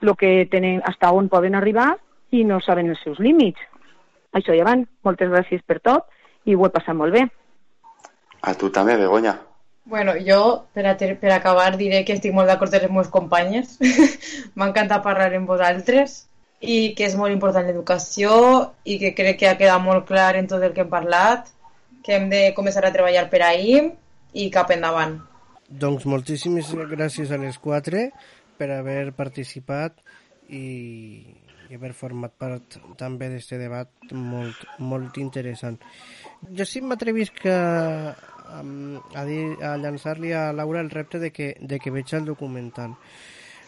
el que tenen, hasta on poden arribar i no saben els seus límits. Això ja van. Moltes gràcies per tot i ho he passat molt bé. A tu també, Begoña. Bueno, jo, per, a, per acabar, diré que estic molt d'acord amb les meves companyes. M'ha encantat parlar amb vosaltres i que és molt important l'educació i que crec que ha quedat molt clar en tot el que hem parlat, que hem de començar a treballar per ahir i cap endavant. Doncs moltíssimes gràcies a les quatre per haver participat i i haver format part també d'aquest debat molt, molt interessant. Jo sí m'atrevisc a, a, dir, a llançar-li a Laura el repte de que, de que veig el documental.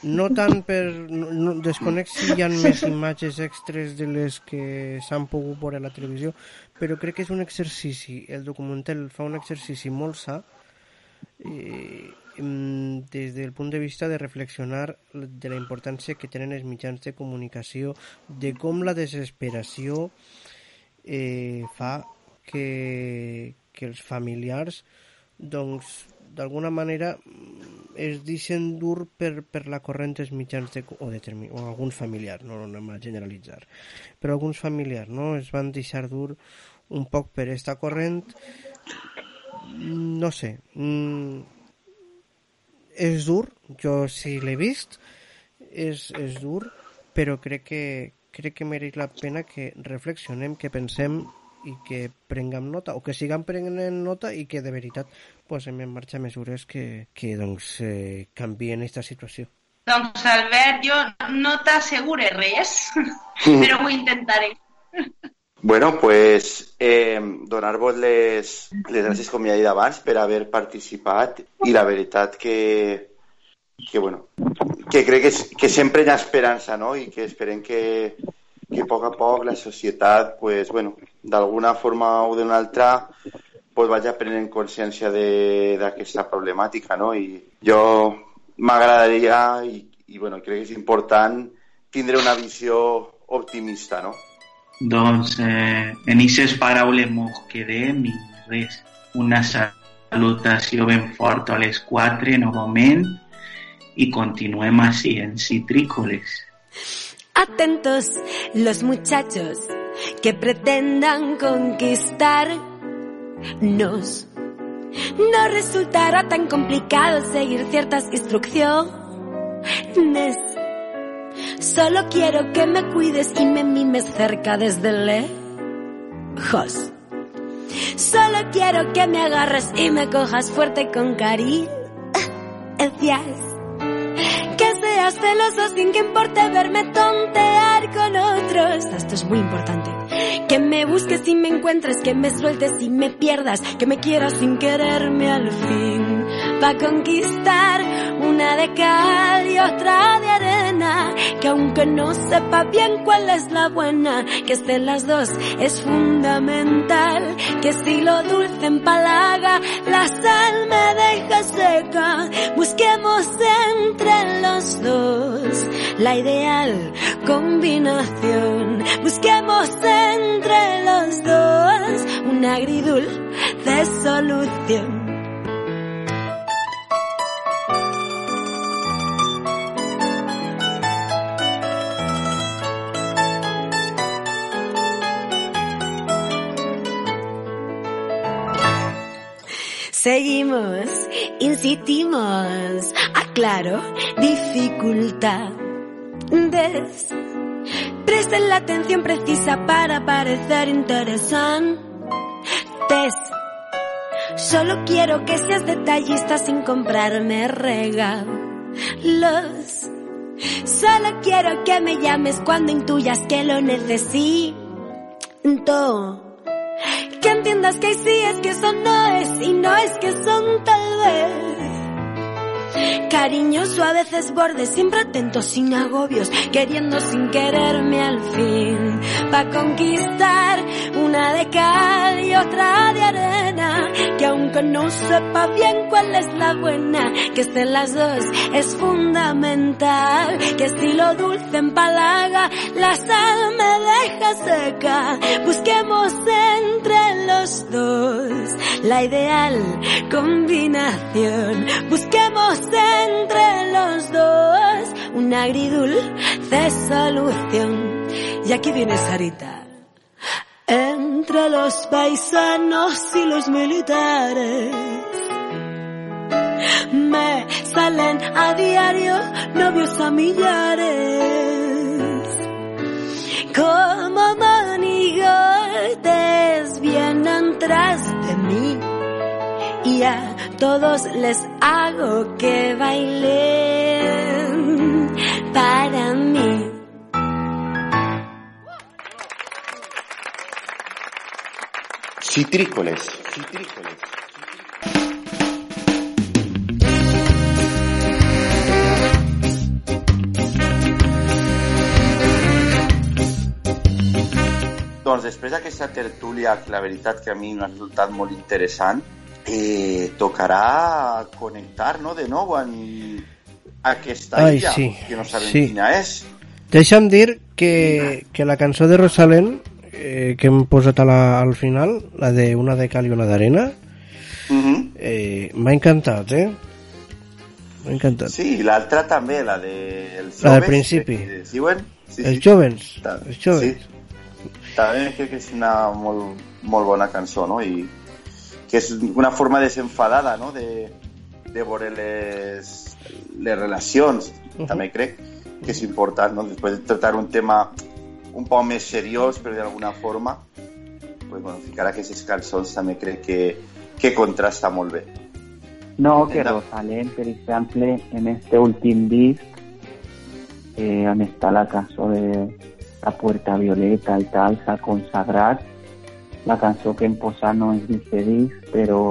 No tant per... No, desconec si hi ha més imatges extres de les que s'han pogut veure a la televisió, però crec que és un exercici, el documental fa un exercici molt sa, i, des del punt de vista de reflexionar de la importància que tenen els mitjans de comunicació, de com la desesperació eh, fa que, que els familiars doncs d'alguna manera es deixen dur per, per la corrent dels mitjans de, o, de, o alguns familiars, no, no anem a generalitzar, però alguns familiars no? es van deixar dur un poc per esta corrent no sé mm, és dur, jo sí l'he vist, és, és dur, però crec que, crec que mereix la pena que reflexionem, que pensem i que prenguem nota, o que siguem prenent nota i que de veritat posem en marxa mesures que, que doncs, eh, canvien aquesta situació. Doncs Albert, jo no t'assegure res, però ho intentaré. Bueno, pues eh, donar-vos les, les gràcies, com ja he dit abans, per haver participat i la veritat que, que, bueno, que crec que, que sempre hi ha esperança, no? I que esperem que, que a poc a poc la societat, pues, bueno, d'alguna forma o d'una altra, pues, vagi prenent consciència d'aquesta problemàtica, no? I jo m'agradaria, i, i bueno, crec que és important, tindre una visió optimista, no? Doncs eh, en aquestes paraules mos quedem i res, una salutació ben a les quatre novament y continuem así en Citrícoles. Atentos los muchachos que pretendan conquistarnos. No resultará tan complicado seguir ciertas instrucciones Solo quiero que me cuides y me mimes cerca desde lejos. Solo quiero que me agarres y me cojas fuerte con cariño. Que seas celoso sin que importe verme tontear con otros. Esto es muy importante. Que me busques y me encuentres, que me sueltes y me pierdas, que me quieras sin quererme al fin. Pa' conquistar una de cal y otra de arena. Que aunque no sepa bien cuál es la buena, que estén las dos es fundamental. Que si lo dulce empalaga, la sal me deja seca. Busquemos entre los dos la ideal combinación. Busquemos entre los dos una agridulce solución. Seguimos, insistimos, aclaro, dificultad. Presten la atención precisa para parecer interesantes. Solo quiero que seas detallista sin comprarme regalos. Solo quiero que me llames cuando intuyas que lo necesito. Entiendas que sí es que eso no es y no es que son tal vez. Cariñoso a veces borde, siempre atento sin agobios, queriendo sin quererme al fin. Pa' conquistar una de cal y otra de arena, que aunque no sepa bien cuál es la buena, que estén las dos es fundamental. Que si lo dulce empalaga, la sal me deja seca. Busquemos entre los dos la ideal combinación. Busquemos entre los dos una agridulce solución. Y aquí viene Sarita. Entre los paisanos y los militares me salen a diario novios a millares. Como tras de mí y a todos les hago que bailen para mí. Citrícoles. Citrícoles. Doncs després d'aquesta tertúlia, que la veritat que a mi m'ha resultat molt interessant, eh, tocarà connectar no, de nou amb aquesta Ai, illa, sí, que no sabem sí. quina és. Deixa'm dir que, que la cançó de Rosalén eh, que hem posat a la, al final, la de una de cal i una d'arena, Mhm. eh, m'ha encantat, eh? M'ha encantat. Sí, l'altra també, la de els La del principi. que es diuen. Sí, Els sí. jovens, els jovens. Sí. També crec que és una molt, molt bona cançó, no? I que és una forma desenfadada, no?, de, de veure les, les relacions. També crec que és important, no? Després de tractar un tema un poc més seriós, però d'alguna forma, pues, bueno, ficar aquestes cançons també crec que, que contrasta molt bé. No, que Rosalén, per exemple, en este últim disc, eh, on està la cançó de La Puerta Violeta i tal, s'ha consagrat. La cançó que hem posat no és d'aquest disc, però...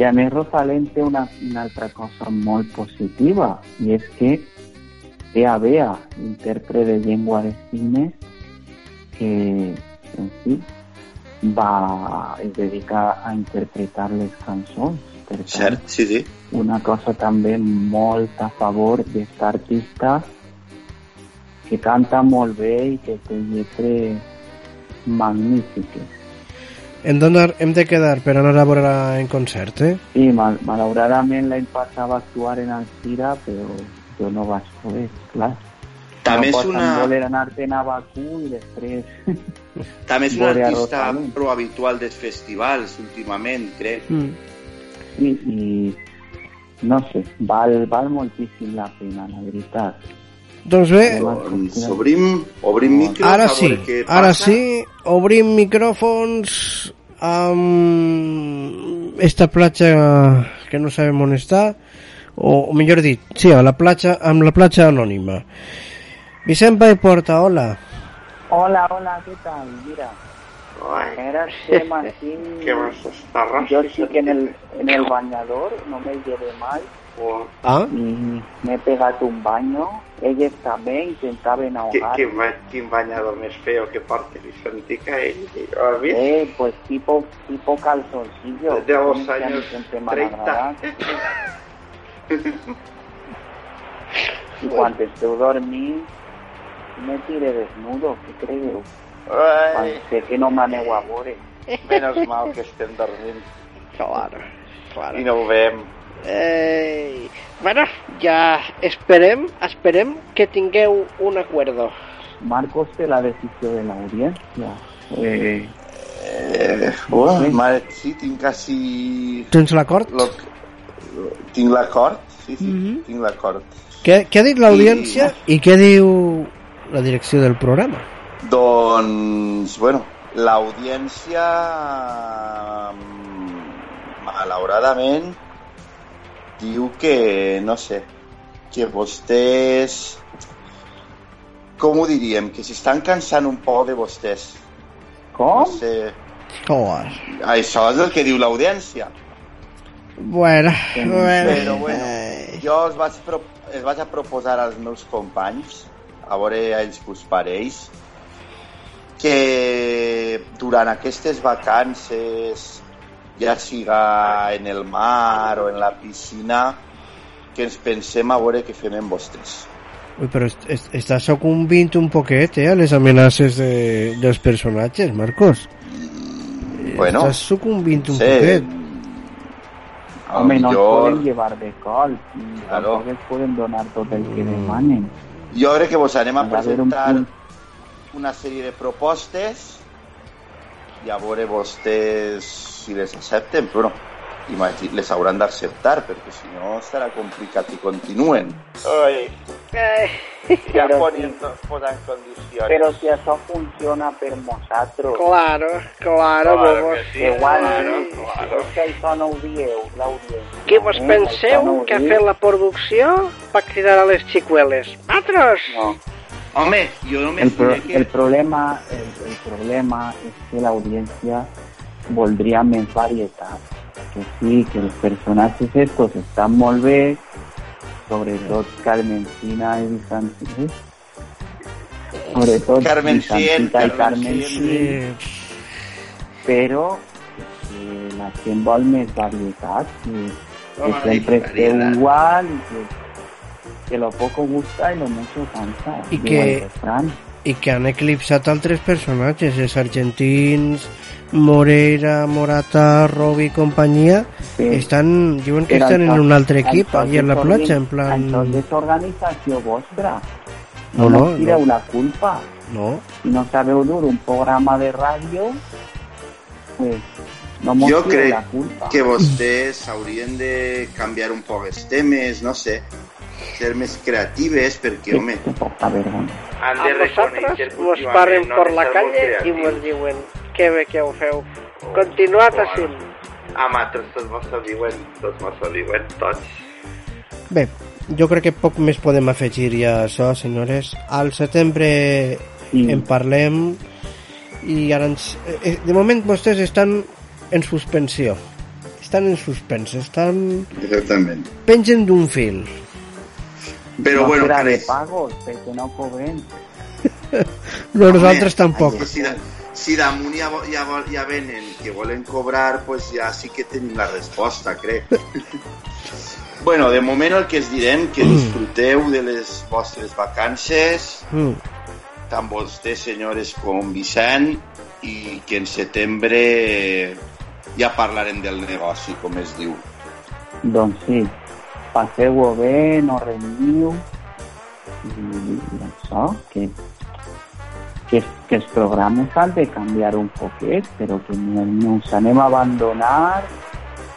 I a més una, una altra cosa molt positiva, i és que Bea Bea, intèrpret de llengua de signes, que en fi va, es dedica a interpretar les cançons. Per tant, Cert, sí, sí. una cosa també molt a favor d'esta artista que canta molt bé i que té lletres magnífiques. Hem, d'anar- hem de quedar per anar a veure en concert, eh? Sí, mal, malauradament l'any passat va actuar en Alcira, però jo no vaig poder, clar. També no és una- voler anar-te'n a Bakú i després... També és un artista Rosalén. pro habitual dels festivals últimament, crec. Sí, i no sé, val, val moltíssim la pena, la veritat. Doncs bé, obrim, obrim micros, ara a sí, què ara sí, obrim micròfons amb esta platja que no sabem on està, o, o millor dit, sí, a la platja, amb la platja anònima. Vicent Vall Porta, hola. Hola, hola, ¿qué tal? Mira, era el tema así. ¿Qué vas a estar Yo sí que en el, en el bañador no me llevé mal Ah? y me he pegado un baño. Ella també intentava Qui, ahogar. quin, ba- quin banyador més feo que porta Vicentí que ell. Has vist? Eh, pues tipo, tipo calzoncillo. De los años siempre me han 30. agradado. Y cuando esteu dormint, me tire desnudo, què creieu? Ai, Sé que no m'aneu a veure. menys mal que estem dormint Claro, claro. i no ho veiem. Eh, bueno, ja esperem, esperem que tingueu un acuerdo. Marcos té la decisió de l'audiència. Eh, Eh, bueno, mare, sí, tinc quasi... Tens l'acord? Lo, tinc l'acord, sí, sí, Mhm. tinc l'acord. Què, què ha dit l'audiència i què diu la direcció del programa? Doncs, bueno, l'audiència, mm, malauradament, diu que, no sé, que vostès, com ho diríem, que s'estan cansant un poc de vostès. Com? No sé, Joder. això és el que diu l'audiència. Bueno, bueno. Però bueno, jo els vaig, pro els vaig a proposar als meus companys, a veure a ells que us pareix, que durant aquestes vacances, ja siga en el mar o en la piscina, que ens pensem a veure què fem amb vostès. Ui, però est est estàs sucumbint un poquet, eh, a les amenaces de, dels personatges, Marcos. Bueno, estàs sucumbint un sí. poquet. Home, no ens millor- poden llevar de col Claro. tampoc ens poden donar tot el que demanen. Jo crec que vos anem a un presentar punt. una sèrie de propostes i a veure vostès si les accepten, però imagi- les hauran d'acceptar perquè si no serà complicat que continuen. Ai, ja Però poden posar en condicions. Però si això funciona per nosaltres, Claro, claro, Claro vos. que sí, igual claro, claro. és que això no ho dieu, l'audiència. Qui vos eh? penseu no que ha fet la producció va cridar a les xicueles? Altres! No. El, pro que... el, problema, el, el problema és que l'audiència voldria més varietat. Que sí, que els personatges estos estan molt bé, sobretot Carmencina i Bizantina. Sobretot Carmencín, Bizantina i. Carmencín, però que la gent vol més varietat, que, que Home, sempre variedad. igual y que, que lo poco gusta y lo mucho cansa. Diu que-. I que han eclipsat altres personatges, els argentins, Moreira, Morata, Robi i companyia, Sí. estan, diuen que Però estan en això- un altre equip, allà en la platja, en plan... Això és desorganització vostra. No, No, no, no tireu no. la culpa. No, Si no sabeu dur un programa de ràdio, pues no mos Jo crec la culpa. que vostès haurien de canviar un poc els temes, no sé, ser més creatives, perquè, home, Que poca vergonya. han a vosaltres vos paren per la calle i vos diuen que bé que ho feu. Continuat així. A nosaltres tots mos ho diuen, tots mos ho diuen, tots. Bé, jo crec que poc més podem afegir ja a això, senyores. Al setembre Sí. en parlem i ara ens... eh, De moment vostès estan en suspensió. Estan en suspens, estan... Exactament. Pengen d'un fil. Però no bueno, de que- pagos, perquè no cobrem. No, nosaltres Home, tampoc. Pues si, da, si damunt ja, ja, vol- ja venen que volen cobrar, pues ja sí que tenim la resposta, crec. bueno, de moment el que es direm que disfruteu de les vostres vacances, Mm. tant vostès, senyores, com Vicent, i que en setembre ja parlarem del negoci, com es diu. Doncs sí, passeu-ho bé, no renyiu i, això, que, que, que els programes han de canviar un poquet, però que no, no ens anem a abandonar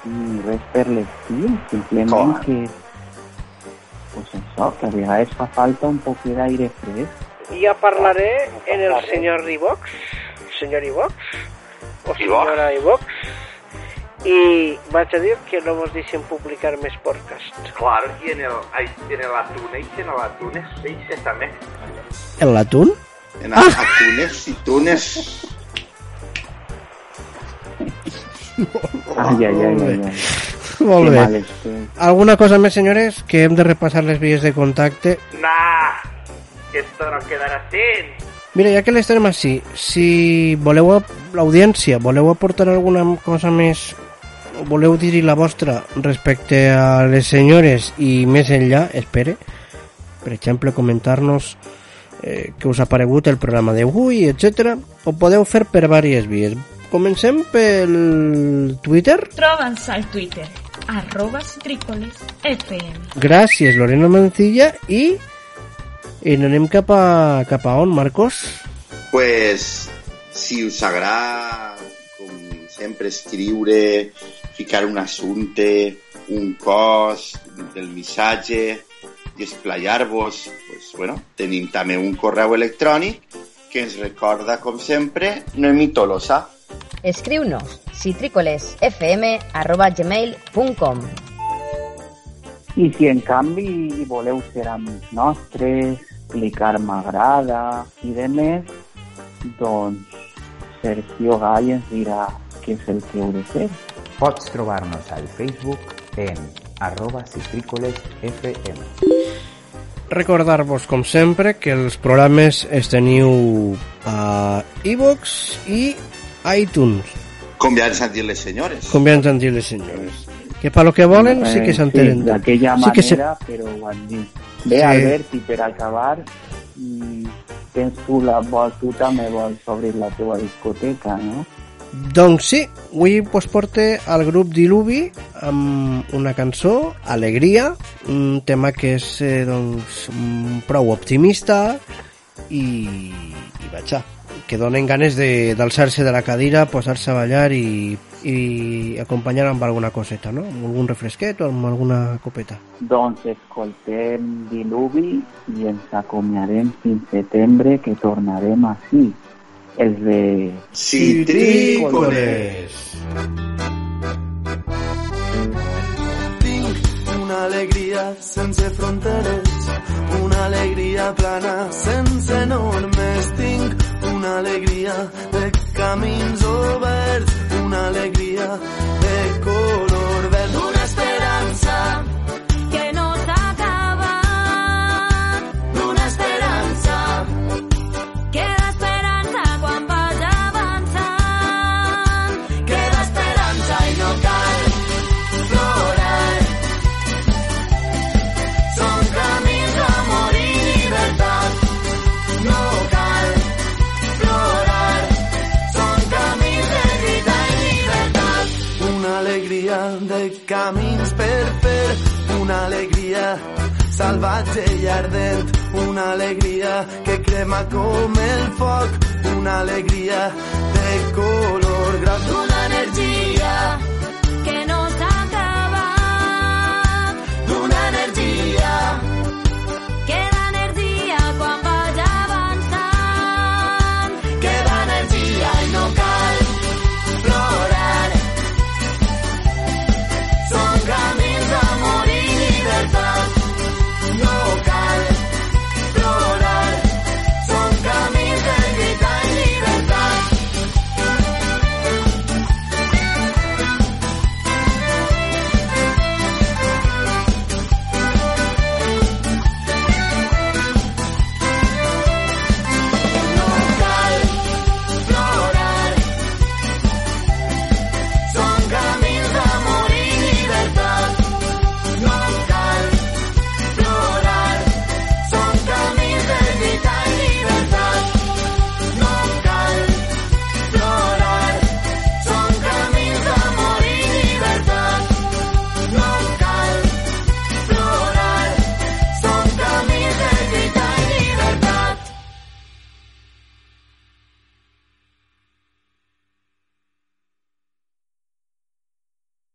ni res per l'estil, simplement Clar. que, pues això, que a vegades fa falta un poc d'aire fresc. Ja parlaré en el senyor Ivox, senyor Ivox, o senyora Ivox, i vaig a dir que no vos deixen publicar més podcast. Claro, y en el, hay- en el atún, y en el atún es dice también. El latún? En ah. atunes y tunes. Ai, ai, ai, ai, ai. Molt bé. Alguna cosa més, senyores? Que hem de repassar les vies de contacte. Nah, que esto no quedará así. Mira, ja que les tenim així, si voleu, l'audiència, voleu aportar alguna cosa més, voleu dir-hi la vostra respecte a les senyores i més enllà, espere, per exemple, comentar-nos eh, què us ha paregut el programa d'avui, etc. Ho podeu fer per diverses vies. Comencem pel Twitter. Troba'ns al Twitter, arroba FM. Gràcies, Lorena Mancilla, i, i anem cap a, cap a on, Marcos? Pues, si us agrada, com sempre, escriure, ficar un assumpte, un cos del missatge i esplayar-vos, pues, bueno, tenim també un correu electrònic que ens recorda, com sempre, Noemí Tolosa. Escriu-nos citricolesfm.gmail.com I si en canvi voleu ser amics nostres, clicar m'agrada i de més, doncs Sergio Gall ens dirà què és el que heu de fer. Pots trobar-nos al Facebook en arroba citrícolesfm. Recordar-vos, com sempre, que els programes els teniu a iVox i iTunes, Com ja ens han dit les senyores. com ja ens han dit les senyores. Que per lo que volen sí que s'entenen. Sí, d'aquella sí que se- manera, però ho han dit. Bé, Sí. Albert, i per acabar, tens tu, la, vol, tu també vols obrir la teva discoteca, no? Doncs sí, avui pues, porte al grup Diluvi amb una cançó, Alegria, un tema que és eh, doncs, prou optimista i, i vaja, que donen ganes d'alçar-se de, de la cadira, posar-se a ballar i, i acompanyar amb alguna coseta, no? Amb algun refresquet o amb alguna copeta. Doncs escoltem Diluvi i ens acomiadem fins setembre que tornarem així. Els de... Citrícoles. Tinc una alegria sense fronteres, una alegria plana sense normes. Tinc una alegria de camins oberts, una alegria